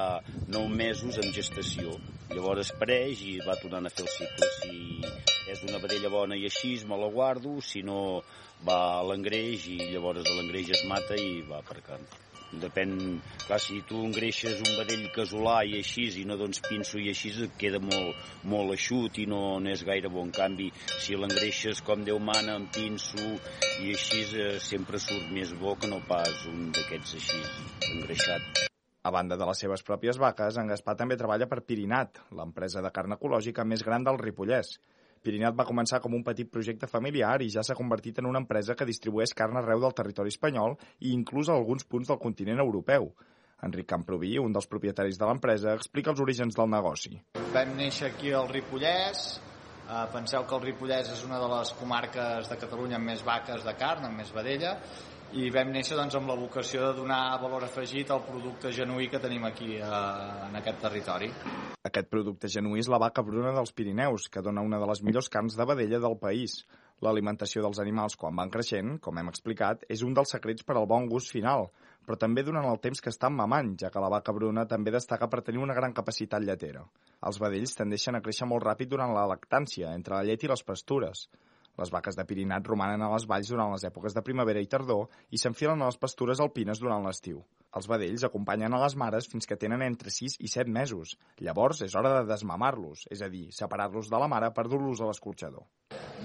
9 mesos en gestació. Llavors pareix i va tornant a fer el cicle. Si és una vedella bona i així, me la guardo, si no va a l'engreix i llavors l'engreix es mata i va per camp depèn, clar, si tu engreixes un vedell casolà i així i no dones pinso i així et queda molt, molt eixut i no, no és gaire bon canvi si l'engreixes com Déu mana amb pinso i així eh, sempre surt més bo que no pas un d'aquests així engreixat
a banda de les seves pròpies vaques, en Gaspar també treballa per Pirinat, l'empresa de carn ecològica més gran del Ripollès. Pirinat va començar com un petit projecte familiar i ja s'ha convertit en una empresa que distribueix carn arreu del territori espanyol i inclús a alguns punts del continent europeu. Enric Camproví, un dels propietaris de l'empresa, explica els orígens del negoci.
Vam néixer aquí al Ripollès, eh, penseu que el Ripollès és una de les comarques de Catalunya amb més vaques de carn, amb més vedella, i vam néixer doncs, amb la vocació de donar valor afegit al producte genuí que tenim aquí eh, en aquest territori.
Aquest producte genuí és la vaca bruna dels Pirineus, que dona una de les millors carns de vedella del país. L'alimentació dels animals quan van creixent, com hem explicat, és un dels secrets per al bon gust final, però també durant el temps que estan mamant, ja que la vaca bruna també destaca per tenir una gran capacitat lletera. Els vedells tendeixen a créixer molt ràpid durant la lactància, entre la llet i les pastures. Les vaques de Pirinat romanen a les valls durant les èpoques de primavera i tardor i s'enfilen a les pastures alpines durant l'estiu. Els vedells acompanyen a les mares fins que tenen entre 6 i 7 mesos. Llavors és hora de desmamar-los, és a dir, separar-los de la mare per dur-los a l'escorxador.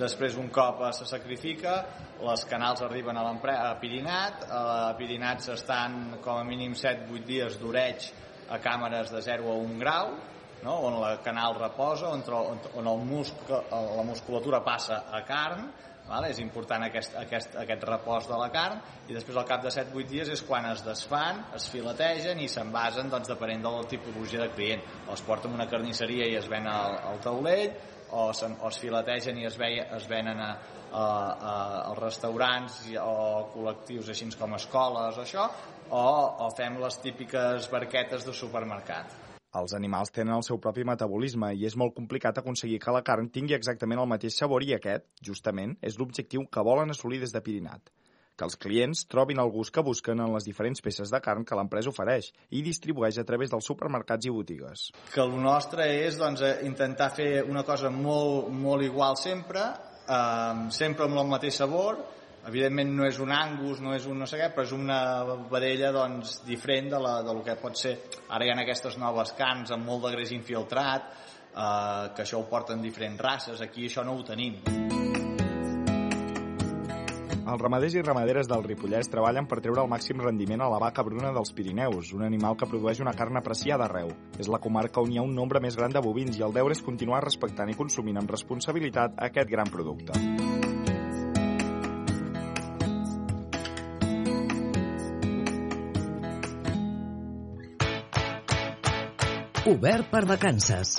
Després, un cop se sacrifica, les canals arriben a, a Pirinat. A Pirinat s'estan com a mínim 7-8 dies d'oreig a càmeres de 0 a 1 grau no? on la canal reposa, on, on, on el musc, la musculatura passa a carn, vale? és important aquest, aquest, aquest repòs de la carn, i després al cap de 7-8 dies és quan es desfan, es filetegen i s'envasen doncs, depenent de la tipologia de client. O es porten a una carnisseria i es ven al, al taulell, o, se, o es filetegen i es, veia, es venen a, a, a, als restaurants o col·lectius així com escoles això, o, o fem les típiques barquetes de supermercat.
Els animals tenen el seu propi metabolisme i és molt complicat aconseguir que la carn tingui exactament el mateix sabor i aquest, justament, és l'objectiu que volen assolir des de Pirinat. que els clients trobin el gust que busquen en les diferents peces de carn que l'empresa ofereix i distribueix a través dels supermercats i botigues.
Que el nostre és doncs, eh, intentar fer una cosa molt, molt igual sempre, eh, sempre amb el mateix sabor, evidentment no és un angus, no és un no sé què, però és una vedella doncs, diferent de, la, de lo que pot ser. Ara hi ha aquestes noves cans amb molt de greix infiltrat, eh, que això ho porten diferents races, aquí això no ho tenim.
Els ramaders i ramaderes del Ripollès treballen per treure el màxim rendiment a la vaca bruna dels Pirineus, un animal que produeix una carn apreciada arreu. És la comarca on hi ha un nombre més gran de bovins i el deure és continuar respectant i consumint amb responsabilitat aquest gran producte.
Obert per vacances.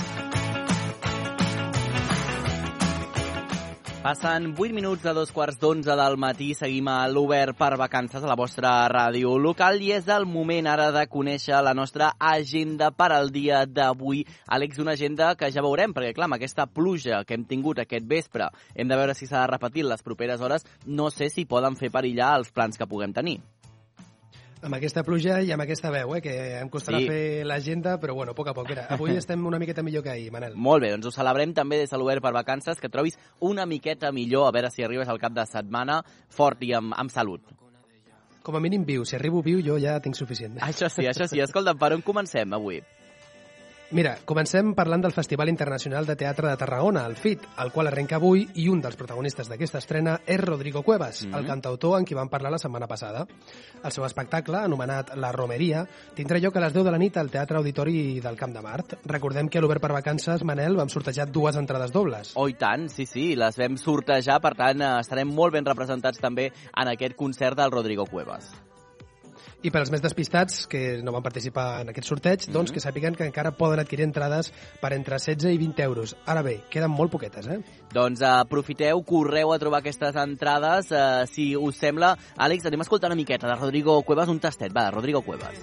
Passen 8 minuts de dos quarts d'onze del matí. Seguim a l'Obert per vacances a la vostra ràdio local i és el moment ara de conèixer la nostra agenda per al dia d'avui. Àlex, una agenda que ja veurem, perquè clar, amb aquesta pluja que hem tingut aquest vespre, hem de veure si s'ha de repetir les properes hores. No sé si poden fer perillar els plans que puguem tenir
amb aquesta pluja i amb aquesta veu, eh, que em costarà sí. fer l'agenda, però bueno, a poc a poc. Mira, avui estem una miqueta millor que ahir, Manel.
Molt bé, doncs ho celebrem també des de l'Obert per Vacances, que trobis una miqueta millor, a veure si arribes al cap de setmana fort i amb, amb salut.
Com a mínim viu. Si arribo viu, jo ja tinc suficient.
Això sí, això sí. Escolta, per on comencem avui?
Mira, comencem parlant del Festival Internacional de Teatre de Tarragona, el FIT, el qual arrenca avui i un dels protagonistes d'aquesta estrena és Rodrigo Cuevas, mm -hmm. el cantautor en qui vam parlar la setmana passada. El seu espectacle, anomenat La Romeria, tindrà lloc a les 10 de la nit al Teatre Auditori del Camp de Mart. Recordem que a l'Obert per Vacances, Manel, vam sortejar dues entrades dobles.
Oh, i tant, sí, sí, les vam sortejar, per tant, eh, estarem molt ben representats també en aquest concert del Rodrigo Cuevas.
I per als més despistats, que no van participar en aquest sorteig, mm -hmm. doncs que sàpiguen que encara poden adquirir entrades per entre 16 i 20 euros. Ara bé, queden molt poquetes, eh?
Doncs aprofiteu, correu a trobar aquestes entrades. Uh, si us sembla, Àlex, anem a escoltar una miqueta de Rodrigo Cuevas, un tastet, va, de Rodrigo Cuevas.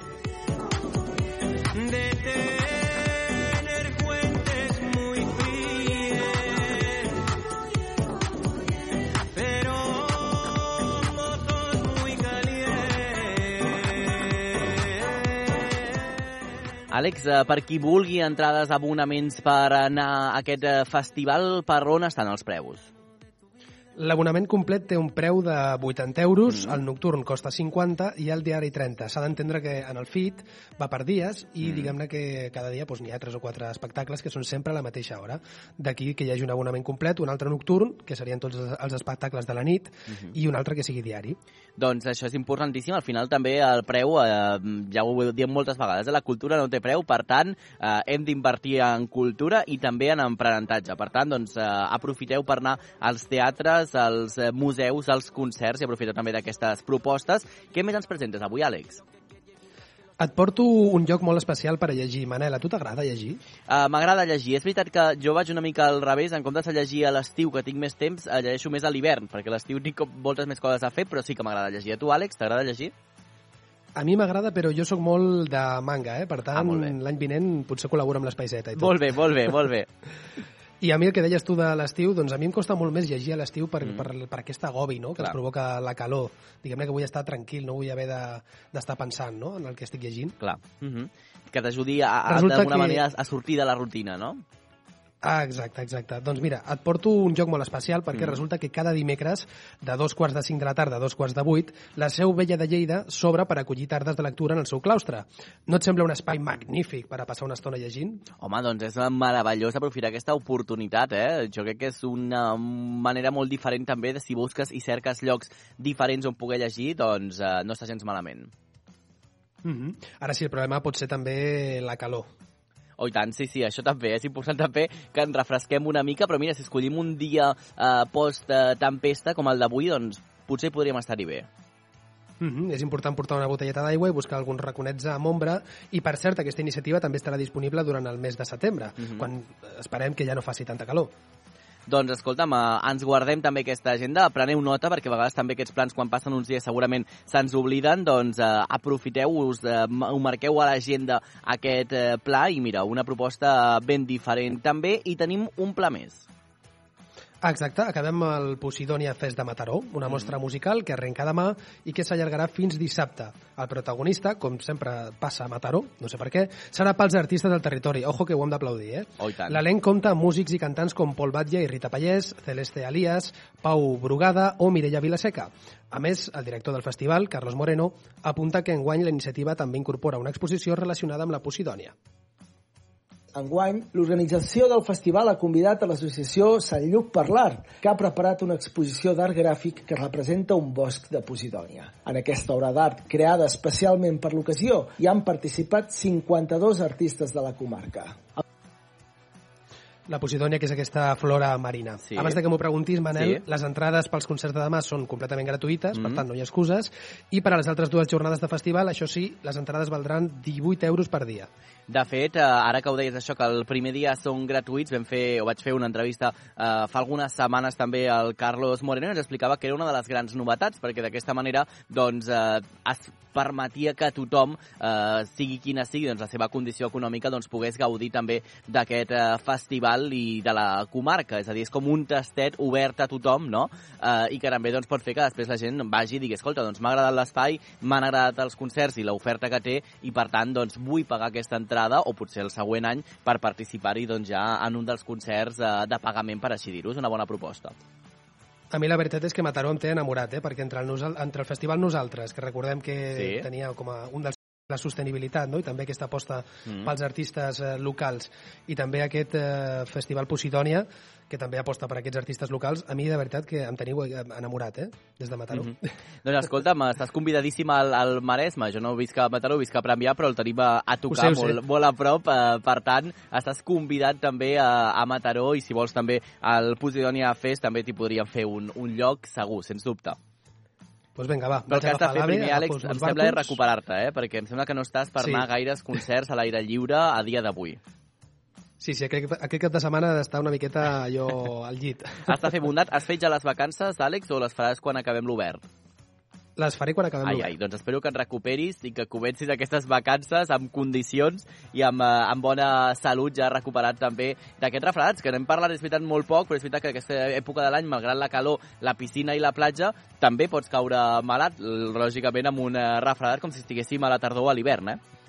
Àlex, eh, per qui vulgui entrades, abonaments per anar a aquest eh, festival, per on estan els preus?
L'abonament complet té un preu de 80 euros, mm. el nocturn costa 50 i el diari 30. S'ha d'entendre que en el FIT va per dies i mm. diguem-ne que cada dia doncs, n'hi ha 3 o 4 espectacles que són sempre a la mateixa hora. D'aquí que hi hagi un abonament complet, un altre nocturn, que serien tots els espectacles de la nit, mm -hmm. i un altre que sigui diari.
Doncs això és importantíssim. Al final també el preu, eh, ja ho diem moltes vegades, eh, la cultura no té preu, per tant eh, hem d'invertir en cultura i també en emprenentatge. Per tant, doncs, eh, aprofiteu per anar als teatres, als eh, museus, als concerts i aprofiteu també d'aquestes propostes. Què més ens presentes avui, Àlex?
Et porto un lloc molt especial per a llegir. Manel, a tu t'agrada llegir?
Uh, M'agrada llegir. És veritat que jo vaig una mica al revés. En comptes de llegir a l'estiu, que tinc més temps, uh, llegeixo més a l'hivern, perquè a l'estiu tinc moltes més coses a fer, però sí que m'agrada llegir. A tu, Àlex, t'agrada llegir?
A mi m'agrada, però jo sóc molt de manga, eh? Per tant, ah, l'any vinent potser col·laboro amb l'Espai Z i tot.
Molt bé, molt bé, molt bé.
I a mi el que deies tu de l'estiu, doncs a mi em costa molt més llegir a l'estiu per, mm. per, per aquest agobi no? que Clar. ens provoca la calor. Diguem-ne que vull estar tranquil, no vull haver d'estar de, pensant no? en el que estic llegint.
Clar. Mm -hmm. Que t'ajudi d'alguna que... manera a sortir de la rutina, no?
Ah, exacte, exacte. Doncs mira, et porto un joc molt especial perquè mm. resulta que cada dimecres, de dos quarts de cinc de la tarda a dos quarts de vuit, la seu vella de Lleida s'obre per acollir tardes de lectura en el seu claustre. No et sembla un espai magnífic per a passar una estona llegint?
Home, doncs és meravellós aprofitar aquesta oportunitat, eh? Jo crec que és una manera molt diferent també de si busques i cerques llocs diferents on poder llegir, doncs eh, no està gens malament.
Mm -hmm. Ara sí, el problema pot ser també la calor
Oh, i tant, sí, sí, això també. És important també que ens refresquem una mica, però mira, si escollim un dia eh, post-tempesta com el d'avui, doncs potser podríem estar-hi bé.
Mm -hmm. És important portar una botelleta d'aigua i buscar alguns raconets amb ombra i per cert aquesta iniciativa també estarà disponible durant el mes de setembre, mm -hmm. quan esperem que ja no faci tanta calor.
Doncs escolta'm, eh, ens guardem també aquesta agenda, preneu nota perquè a vegades també aquests plans quan passen uns dies segurament se'ns obliden, doncs eh, aprofiteu-us, eh, ho marqueu a l'agenda aquest eh, pla. I mira, una proposta ben diferent també. I tenim un pla més.
Exacte, acabem el Posidònia Fest de Mataró, una mostra musical que arrenca demà i que s'allargarà fins dissabte. El protagonista, com sempre passa a Mataró, no sé per què, serà pels artistes del territori. Ojo que ho hem d'aplaudir, eh?
Oh.
L'elenc compta amb músics i cantants com Pol Batlle i Rita Pallès, Celeste Alias, Pau Brugada o Mireia Vilaseca. A més, el director del festival, Carlos Moreno, apunta que enguany la iniciativa també incorpora una exposició relacionada amb la Posidònia.
Enguany, l'organització del festival ha convidat a l'associació Sant Lluc per l'Art, que ha preparat una exposició d'art gràfic que representa un bosc de Posidònia. En aquesta obra d'art, creada especialment per l'ocasió, hi han participat 52 artistes de la comarca.
La Posidònia, que és aquesta flora marina.
Sí.
Abans de que m'ho preguntis, Manel,
Sí.
les entrades pels concerts de demà són completament gratuïtes, per
Mhm.
tant no hi ha excuses, i per a les altres dues jornades de festival, això sí, les entrades valdran 18 euros per dia.
De fet, eh, ara que ho deies això, que el primer dia són gratuïts, vam fer, o vaig fer una entrevista eh, fa algunes setmanes també al Carlos Moreno i ens explicava que era una de les grans novetats, perquè d'aquesta manera doncs, eh, es permetia que tothom, eh, sigui quina sigui doncs, la seva condició econòmica, doncs, pogués gaudir també d'aquest eh, festival i de la comarca. És a dir, és com un tastet obert a tothom, no? Eh, I que també doncs, pot fer que després la gent vagi i digui, escolta, doncs m'ha agradat l'espai, m'han agradat els concerts i l'oferta que té, i per tant doncs, vull pagar aquesta entrada o potser el següent any per participar-hi doncs, ja en un dels concerts eh, de pagament, per així dir-ho. És una bona proposta.
A mi la veritat és que Mataró em té enamorat, eh? perquè entre el, entre el festival Nosaltres, que recordem que
Sí.
tenia com a un dels la sostenibilitat no? i també aquesta aposta
Mm.
pels artistes eh, locals i també aquest eh, festival Posidònia que també aposta per aquests artistes locals a mi de veritat que em teniu eh, enamorat eh? des de Mataró
Mhm. Doncs escolta'm, estàs convidadíssim al, al Maresme. Jo no visc a Mataró, visc a Premià, però el tenim a, a tocar
Ho sé, ho sé.
molt, molt a prop. Eh, per tant, estàs convidat també a, a Mataró i si vols també al Posidònia Fest també t'hi podríem fer un, un lloc segur, sens dubte.
Doncs vinga, va.
Però el que has de fer primer, Àlex, em
meus
sembla
barcos.
recuperar-te, eh? perquè em sembla que no estàs per
Sí.
anar a gaires concerts a l'aire lliure a dia d'avui.
Sí, sí, aquest, aquest cap de setmana ha d'estar una miqueta jo al llit.
Has de fer bondat. Has fet ja les vacances, Àlex, o les faràs quan acabem l'obert?
Les faré quan acabem
Ai,
l'obert.
ai, doncs espero que et recuperis i que comencis aquestes vacances amb condicions i amb, eh, amb bona salut, ja recuperat també d'aquests refredats, que n'hem parlat, és veritat, molt poc, però és veritat que aquesta època de l'any, malgrat la calor, la piscina i la platja, també pots caure malat, lògicament amb un eh, refredat com si estiguéssim a la tardor o a l'hivern, eh?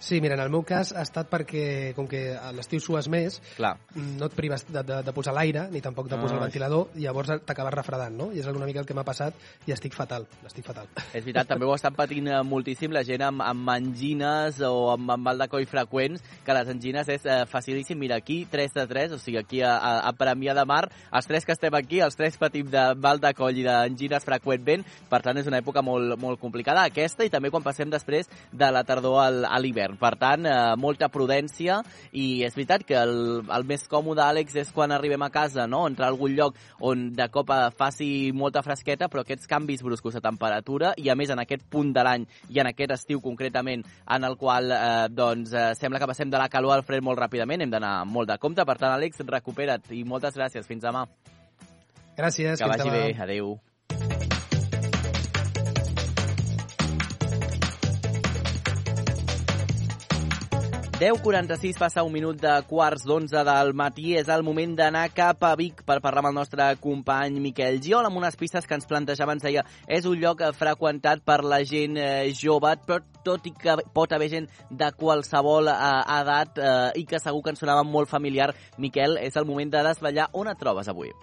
Sí, mira, en el meu cas ha estat perquè, com que a l'estiu sues més,
Clar.
no et prives de, de, de posar l'aire, ni tampoc de posar
Ah.
el ventilador, i llavors t'acabes refredant, no? I és una mica el que m'ha passat i estic fatal, estic fatal.
És veritat, també ho estan patint eh, moltíssim la gent amb, amb angines o amb, amb mal de coll freqüents, que les angines és eh, facilíssim. Mira, aquí 3 de 3, o sigui, aquí a, a, a Premià de Mar, els tres que estem aquí, els tres patim de mal de coll i d'angines freqüentment, per tant és una època molt, molt complicada, aquesta, i també quan passem després de la tardor al, a l'hivern. Per tant, eh, molta prudència, i és veritat que el, el més còmode, Àlex, és quan arribem a casa, no?, entrar a algun lloc on de cop faci molta fresqueta, però aquests canvis bruscos de temperatura, i a més en aquest punt de l'any i en aquest estiu concretament, en el qual eh, doncs, eh, sembla que passem de la calor al fred molt ràpidament, hem d'anar molt de compte. Per tant, Àlex, recupera't i moltes gràcies. Fins demà.
Gràcies,
Que vagi
demà.
bé. Adéu. 10.46 passa un minut de quarts d'onze del matí. És el moment d'anar cap a Vic per parlar amb el nostre company Miquel Giol amb unes pistes que ens plantejava, ens deia, és un lloc eh, freqüentat per la gent eh, jove, però tot i que pot haver gent de qualsevol eh, edat eh, i que segur que ens sonava molt familiar, Miquel, és el moment de desvetllar on et trobes avui.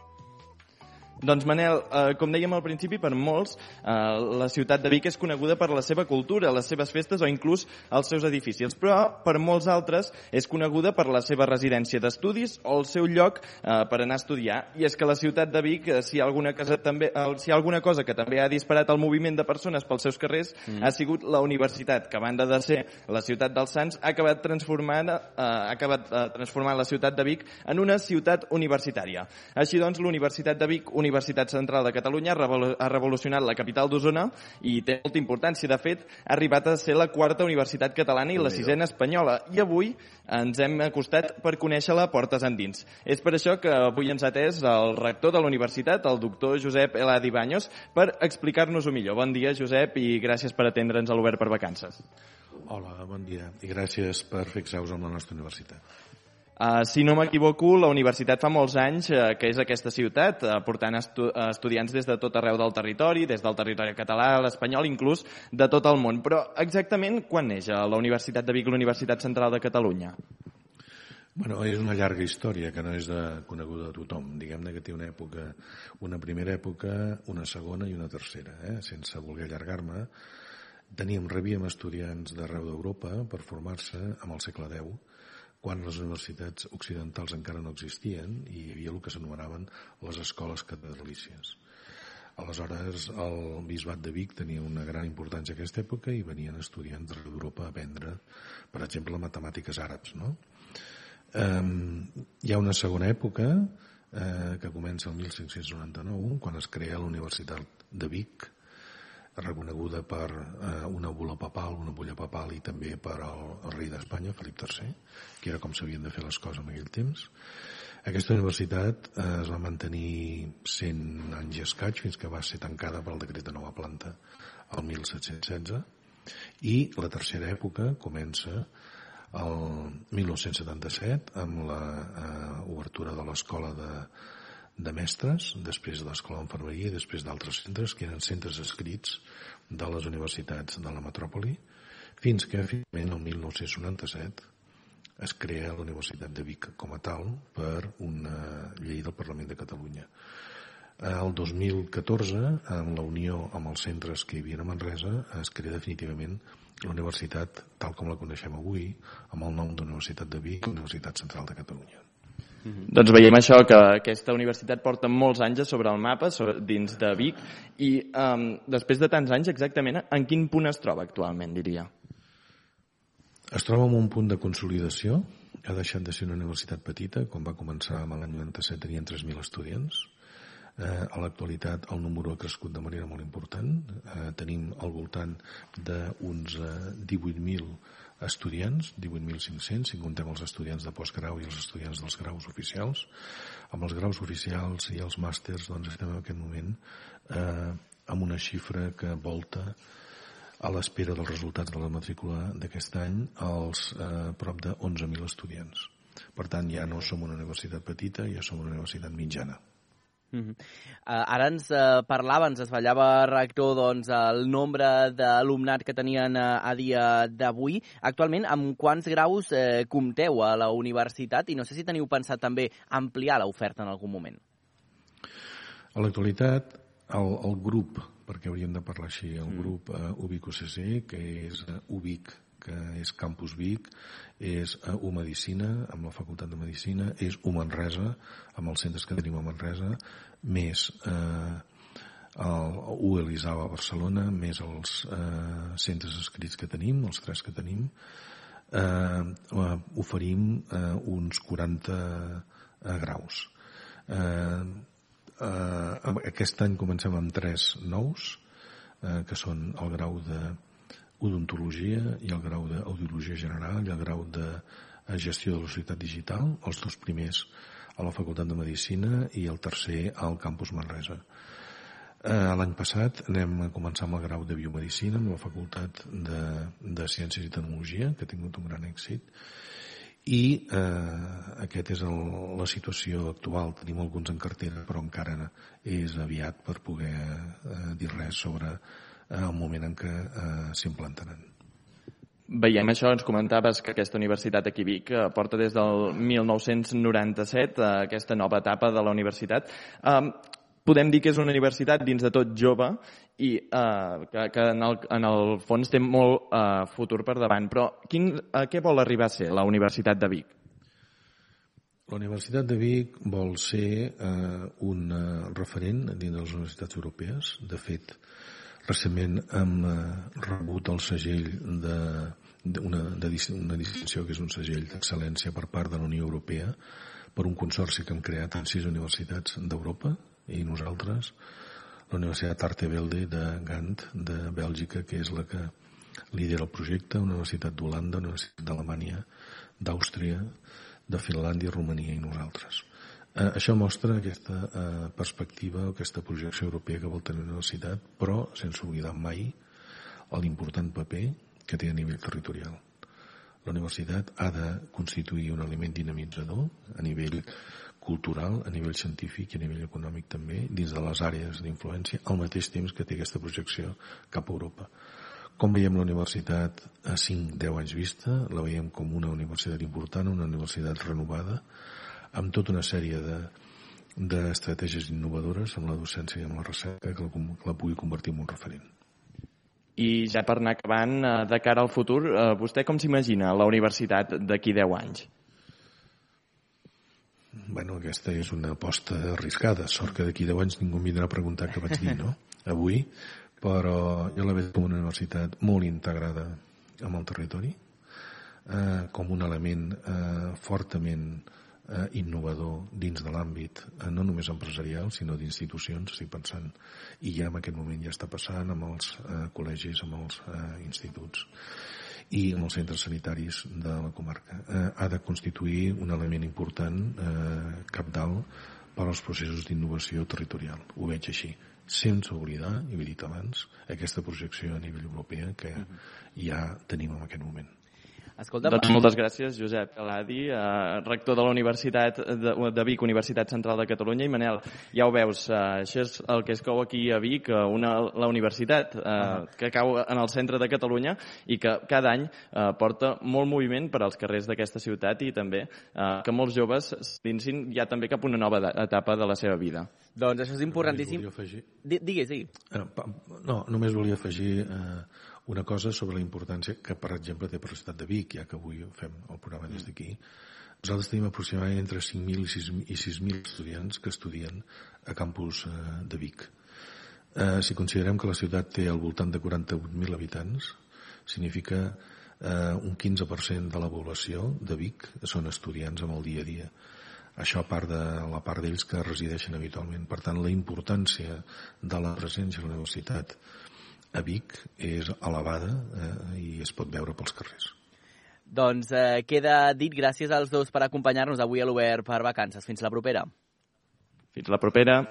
Doncs Manel, eh, com dèiem al principi, per molts, eh, la ciutat de Vic és coneguda per la seva cultura, les seves festes o inclús els seus edificis, però per molts altres és coneguda per la seva residència d'estudis o el seu lloc eh, per anar a estudiar. I és que la ciutat de Vic, eh, si, hi ha alguna cosa, també, eh, si hi ha alguna cosa que també ha disparat el moviment de persones pels seus carrers,
Mm.
mm. ha sigut la universitat, que a banda de ser la ciutat dels Sants, ha acabat transformant, eh, ha acabat eh, transformant la ciutat de Vic en una ciutat universitària. Així doncs, l'Universitat de Vic, Universitat Central de Catalunya, ha revolu- ha revolucionat la capital d'Osona i té molta importància. De fet, ha arribat a ser la quarta universitat catalana i la sisena espanyola. I avui ens hem acostat per conèixer-la portes endins. És per això que avui ens ha atès el rector de la universitat, el doctor Josep Eladi Baños, per explicar-nos-ho millor. Bon dia, Josep, i gràcies per atendre'ns a l'Obert per Vacances.
Hola, bon dia i gràcies per fixar-vos en la nostra universitat.
Uh, si no m'equivoco, la universitat fa molts anys uh, que és aquesta ciutat, uh, portant estu estudiants des de tot arreu del territori, des del territori català, l'espanyol, inclús de tot el món. Però exactament quan neix la Universitat de Vic, la Universitat Central de Catalunya?
Bueno, és una llarga història que no és de coneguda de tothom. Diguem-ne que té una època, una primera època, una segona i una tercera. Eh? Sense voler allargar-me, teníem, rebíem estudiants d'arreu d'Europa per formar-se amb el segle X, quan les universitats occidentals encara no existien i hi havia el que s'anomenaven les escoles catedralícies. Aleshores, el bisbat de Vic tenia una gran importància a aquesta època i venien estudiants d'Europa a aprendre, per exemple, matemàtiques àrabs, no? Um, hi ha una segona època eh, que comença el 1599, quan es crea la Universitat de Vic, reconeguda per eh, una bula papal, una bulla papal i també per el, el rei d'Espanya, Felip III, que era com s'havien de fer les coses en aquell temps. Aquesta universitat eh, es va mantenir 100 anys i escaig fins que va ser tancada per el decret de nova planta el 1716 i la tercera època comença el 1977 amb la eh, obertura de l'escola de, de mestres, després de l'escola d'enfermeria i després d'altres centres que eren centres escrits de les universitats de la metròpoli, fins que finalment el 1997 es crea la Universitat de Vic com a tal per una llei del Parlament de Catalunya. El 2014, en la unió amb els centres que hi havia a Manresa, es crea definitivament la universitat tal com la coneixem avui, amb el nom d'Universitat de Vic, Universitat Central de Catalunya.
Mm -hmm. Doncs veiem això, que aquesta universitat porta molts anys sobre el mapa, sobre, dins de Vic, i um, després de tants anys, exactament, en quin punt es troba actualment, diria?
Es troba en un punt de consolidació, ha deixat de ser una universitat petita, com va començar l'any 97 tenien 3.000 estudiants, Eh, a l'actualitat el número ha crescut de manera molt important. Eh, tenim al voltant d'uns eh, 18.000 estudiants, 18.500, si contem els estudiants de postgrau i els estudiants dels graus oficials. Amb els graus oficials i els màsters doncs, estem en aquest moment eh, amb una xifra que volta a l'espera dels resultats de la matrícula d'aquest any als eh, prop de 11.000 estudiants. Per tant, ja no som una universitat petita, ja som una universitat mitjana.
Uh -huh. uh, ara ens uh, parlava, ens desvetllava rector doncs, el nombre d'alumnat que tenien uh, a dia d'avui. Actualment, amb quants graus uh, compteu a la universitat i no sé si teniu pensat també ampliar l'oferta en algun moment.
A l'actualitat, el, el grup, perquè hauríem de parlar així, el mm. grup uh, Ubic UCC, que és uh, Ubic que és Campus Vic, és U Medicina, amb la Facultat de Medicina, és U Manresa, amb els centres que tenim a Manresa, més eh, el U Elisava a Barcelona, més els eh, centres escrits que tenim, els tres que tenim, eh, oferim eh, uns 40 eh, graus. Eh, eh, aquest any comencem amb tres nous, eh, que són el grau de odontologia i el grau d'audiologia general i el grau de eh, gestió de la societat digital, els dos primers a la Facultat de Medicina i el tercer al campus Manresa. Eh, L'any passat anem a començar amb el grau de biomedicina amb la Facultat de, de Ciències i Tecnologia, que ha tingut un gran èxit, i eh, aquest és el, la situació actual. Tenim alguns en cartera, però encara és aviat per poder eh, dir res sobre el moment en què eh, s'implantaran.
Veiem això, ens comentaves que aquesta universitat aquí a Vic eh, porta des del 1997 eh, aquesta nova etapa de la universitat. Um, podem dir que és una universitat dins de tot jove i uh, que, que en, el, en el fons té molt uh, futur per davant. Però quin, a què vol arribar a ser la Universitat de Vic?
La Universitat de Vic vol ser uh, un uh, referent dins de les universitats europees. De fet, Recentment hem eh, rebut el segell de, una, de, una distinció que és un segell d'excel·lència per part de la Unió Europea per un consorci que hem creat en sis universitats d'Europa i nosaltres la Universitat Arte Velde de Gant de Bèlgica que és la que lidera el projecte, una universitat d'Holanda, una universitat d'Alemanya, d'Àustria, de Finlàndia, Romania i nosaltres. Eh, això mostra aquesta eh, perspectiva, aquesta projecció europea que vol tenir la universitat, però sense oblidar mai l'important paper que té a nivell territorial. La universitat ha de constituir un element dinamitzador a nivell cultural, a nivell científic i a nivell econòmic també, dins de les àrees d'influència, al mateix temps que té aquesta projecció cap a Europa. Com veiem la universitat a 5-10 anys vista? La veiem com una universitat important, una universitat renovada, amb tota una sèrie de d'estratègies innovadores amb la docència i amb la recerca que la, la pugui convertir en un referent.
I ja per anar acabant, eh, de cara al futur, eh, vostè com s'imagina la universitat d'aquí 10 anys?
Bueno, aquesta és una aposta arriscada. Sort que d'aquí 10 anys ningú em vindrà a preguntar què vaig dir, no? Avui. Però jo la veig com una universitat molt integrada amb el territori, eh, com un element eh, fortament eh, innovador dins de l'àmbit, eh, no només empresarial, sinó d'institucions, estic pensant, i ja en aquest moment ja està passant amb els eh, col·legis, amb els eh, instituts i amb els centres sanitaris de la comarca. Eh, ha de constituir un element important, eh, capdalt, per als processos d'innovació territorial. Ho veig així sense oblidar, i ho he dit abans, aquesta projecció a nivell europea que ja tenim en aquest moment.
Escolta, doncs moltes gràcies, Josep Eladi, eh, rector de la Universitat de, de Vic, Universitat Central de Catalunya. I Manel, ja ho veus, eh, això és el que es cou aquí a Vic, eh, una, la universitat eh, que cau en el centre de Catalunya i que cada any eh, porta molt moviment per als carrers d'aquesta ciutat i també eh, que molts joves s'insin ja també cap a una nova etapa de la seva vida.
Doncs això és importantíssim. Digues, digues.
Eh, no, només volia afegir eh, una cosa sobre la importància que, per exemple, té per la ciutat de Vic, ja que avui fem el programa des d'aquí. Nosaltres tenim aproximadament entre 5.000 i 6.000 estudiants que estudien a campus eh, de Vic. Eh, si considerem que la ciutat té al voltant de 48.000 habitants, significa eh, un 15% de la població de Vic són estudiants amb el dia a dia això a part de la part d'ells que resideixen habitualment. Per tant, la importància de la presència a la universitat a Vic és elevada eh, i es pot veure pels carrers.
Doncs eh, queda dit gràcies als dos per acompanyar-nos avui a l'Obert per vacances. Fins la propera.
Fins la propera.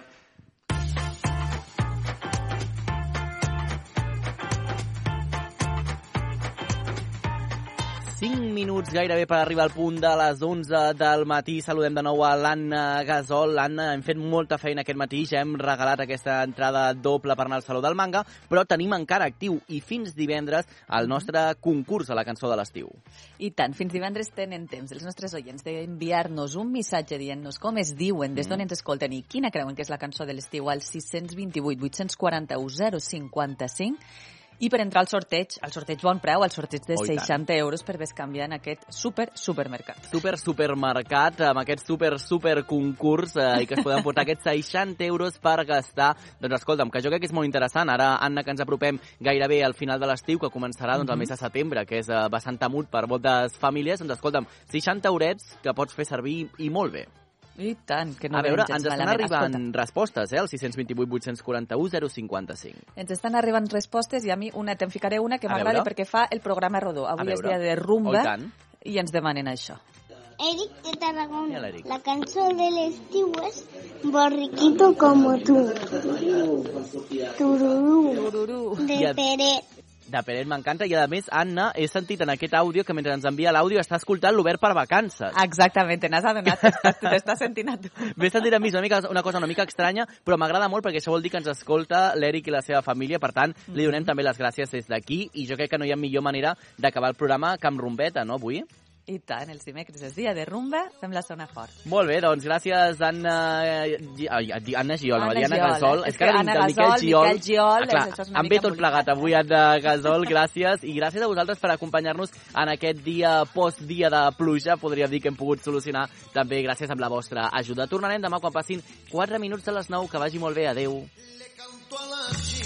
Minuts gairebé per arribar al punt de les 11 del matí. Saludem de nou a l'Anna Gasol. Anna, hem fet molta feina aquest matí, ja hem regalat aquesta entrada doble per anar al Saló del Manga, però tenim encara actiu i fins divendres el nostre concurs a la cançó de l'estiu.
I tant, fins divendres tenen temps els nostres oients d'enviar-nos un missatge dient-nos com es diuen, des d'on ens escolten i quina creuen que és la cançó de l'estiu al 628 841 055 i per entrar al sorteig, al sorteig bon preu, al sorteig de oh, 60 euros per bescanviar en aquest super supermercat.
Super supermercat, amb aquest super super concurs eh, i que es poden portar aquests 60 euros per gastar. Doncs escolta'm, que jo crec que és molt interessant. Ara, Anna, que ens apropem gairebé al final de l'estiu, que començarà doncs, el mes de setembre, que és eh, bastant temut per moltes famílies, doncs escolta'm, 60 eurets que pots fer servir i molt bé.
I tant, que no
A veure, ens
estan
arribant Escolta. respostes, eh, al 628 841 055.
Ens estan arribant respostes i a mi una, te'n ficaré una que m'agrada perquè fa el programa rodó. Avui és dia de rumba
oh, i,
i ens demanen això.
Eric de Tarragona. La cançó de l'estiu és Borriquito como tú. Tururú.
Tururú.
De Peret
de Peret m'encanta i a més Anna he sentit en aquest àudio que mentre ens envia l'àudio està escoltant l'Obert per vacances
exactament, te n'has adonat t'estàs sentint a tu
m'he sentit a mi una, mica, una cosa una mica estranya però m'agrada molt perquè això vol dir que ens escolta l'Eric i la seva família per tant li donem mm -hmm. també les gràcies des d'aquí i jo crec que no hi ha millor manera d'acabar el programa que amb rumbeta, no, avui?
I tant, els dimecres és dia de rumba, fem la zona fort.
Molt bé, doncs gràcies Anna, ai, Anna Giol, Anna Mariana Giol, Gasol.
És, és que ara Anna Gasol, Miquel Giol. Miquel Giol,
ah, clar, em ve tot plegat avui Anna Gasol, gràcies. I gràcies a vosaltres per acompanyar-nos en aquest dia post-dia de pluja, podríem dir que hem pogut solucionar també gràcies amb la vostra ajuda. Tornarem demà quan passin 4 minuts de les 9, que vagi molt bé, adeu.
la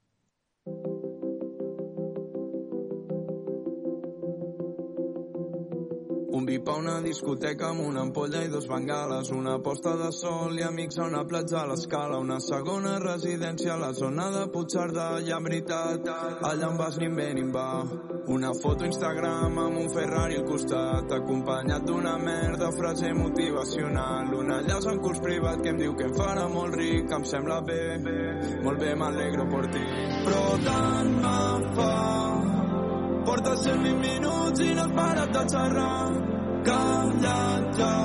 A una discoteca amb una ampolla i dos bengales, una posta de sol i amics a una platja a l'escala, una segona residència a la zona de Puigcerdà, i en veritat, allà em vas ni ve ni va. Una foto Instagram amb un Ferrari al costat, acompanyat d'una merda frase motivacional, un enllaç en curs privat que em diu que em farà molt ric, em sembla bé, molt bé, m'alegro per ti. Però tant me fa Portes 120 minuts i no has parat de xerrar. Calla't ja.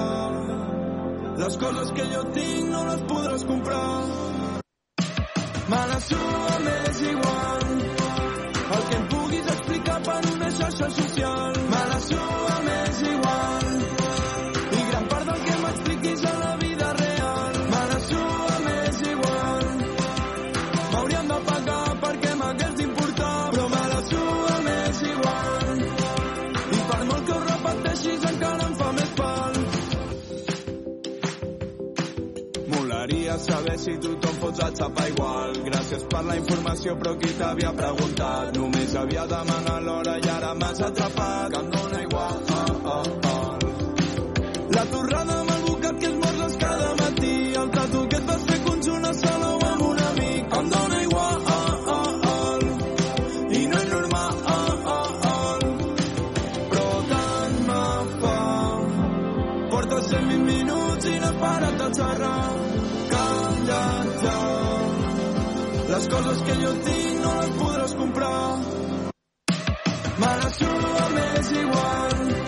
Les coses que jo tinc no les podràs comprar. Me la suda m'és igual. El que em puguis explicar per una xarxa social. Saber si tothom fots a xapa igual. Gràcies per la informació, però qui t'havia preguntat? Només havia demanat l'hora i ara m'has atrapat. Que em dóna igual. Ah, ah, ah. La torrada amb advocat que es mordes cada matí. El tatu que et vas fer conjunt a sala o amb un amic. Em dóna igual. Portes 120 minuts i no has parat de xerrar. Les coses que jo tinc no les podràs comprar. Me la suda m'és igual.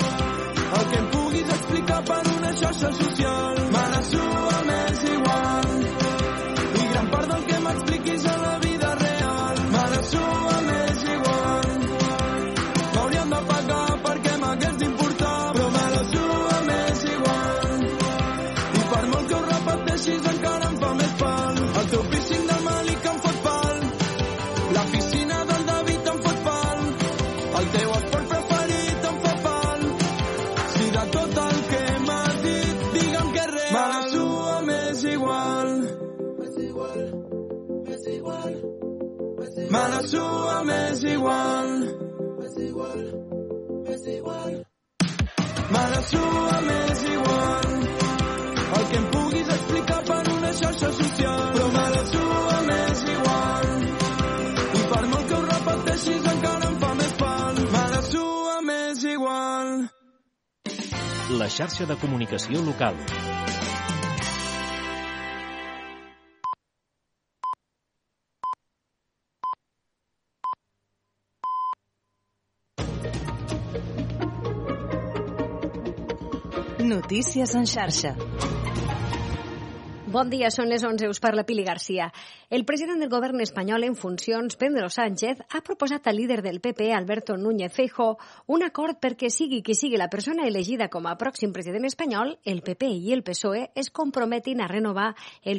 Suda m'és igual. M'és igual, m'és igual. Me la suda m'és igual. El que em puguis explicar per una xarxa social. Però me la suda m'és igual. I per molt que ho repeteixis encara em fa més pal. Me la suda m'és igual.
La xarxa de comunicació local.
Notícies en xarxa.
Bon dia, són les 11, us parla Pili Garcia. El president del govern espanyol en funcions, Pedro Sánchez, ha proposat al líder del PP, Alberto Núñez Feijóo, un acord perquè sigui qui sigui la persona elegida com a pròxim president espanyol, el PP i el PSOE es comprometin a renovar el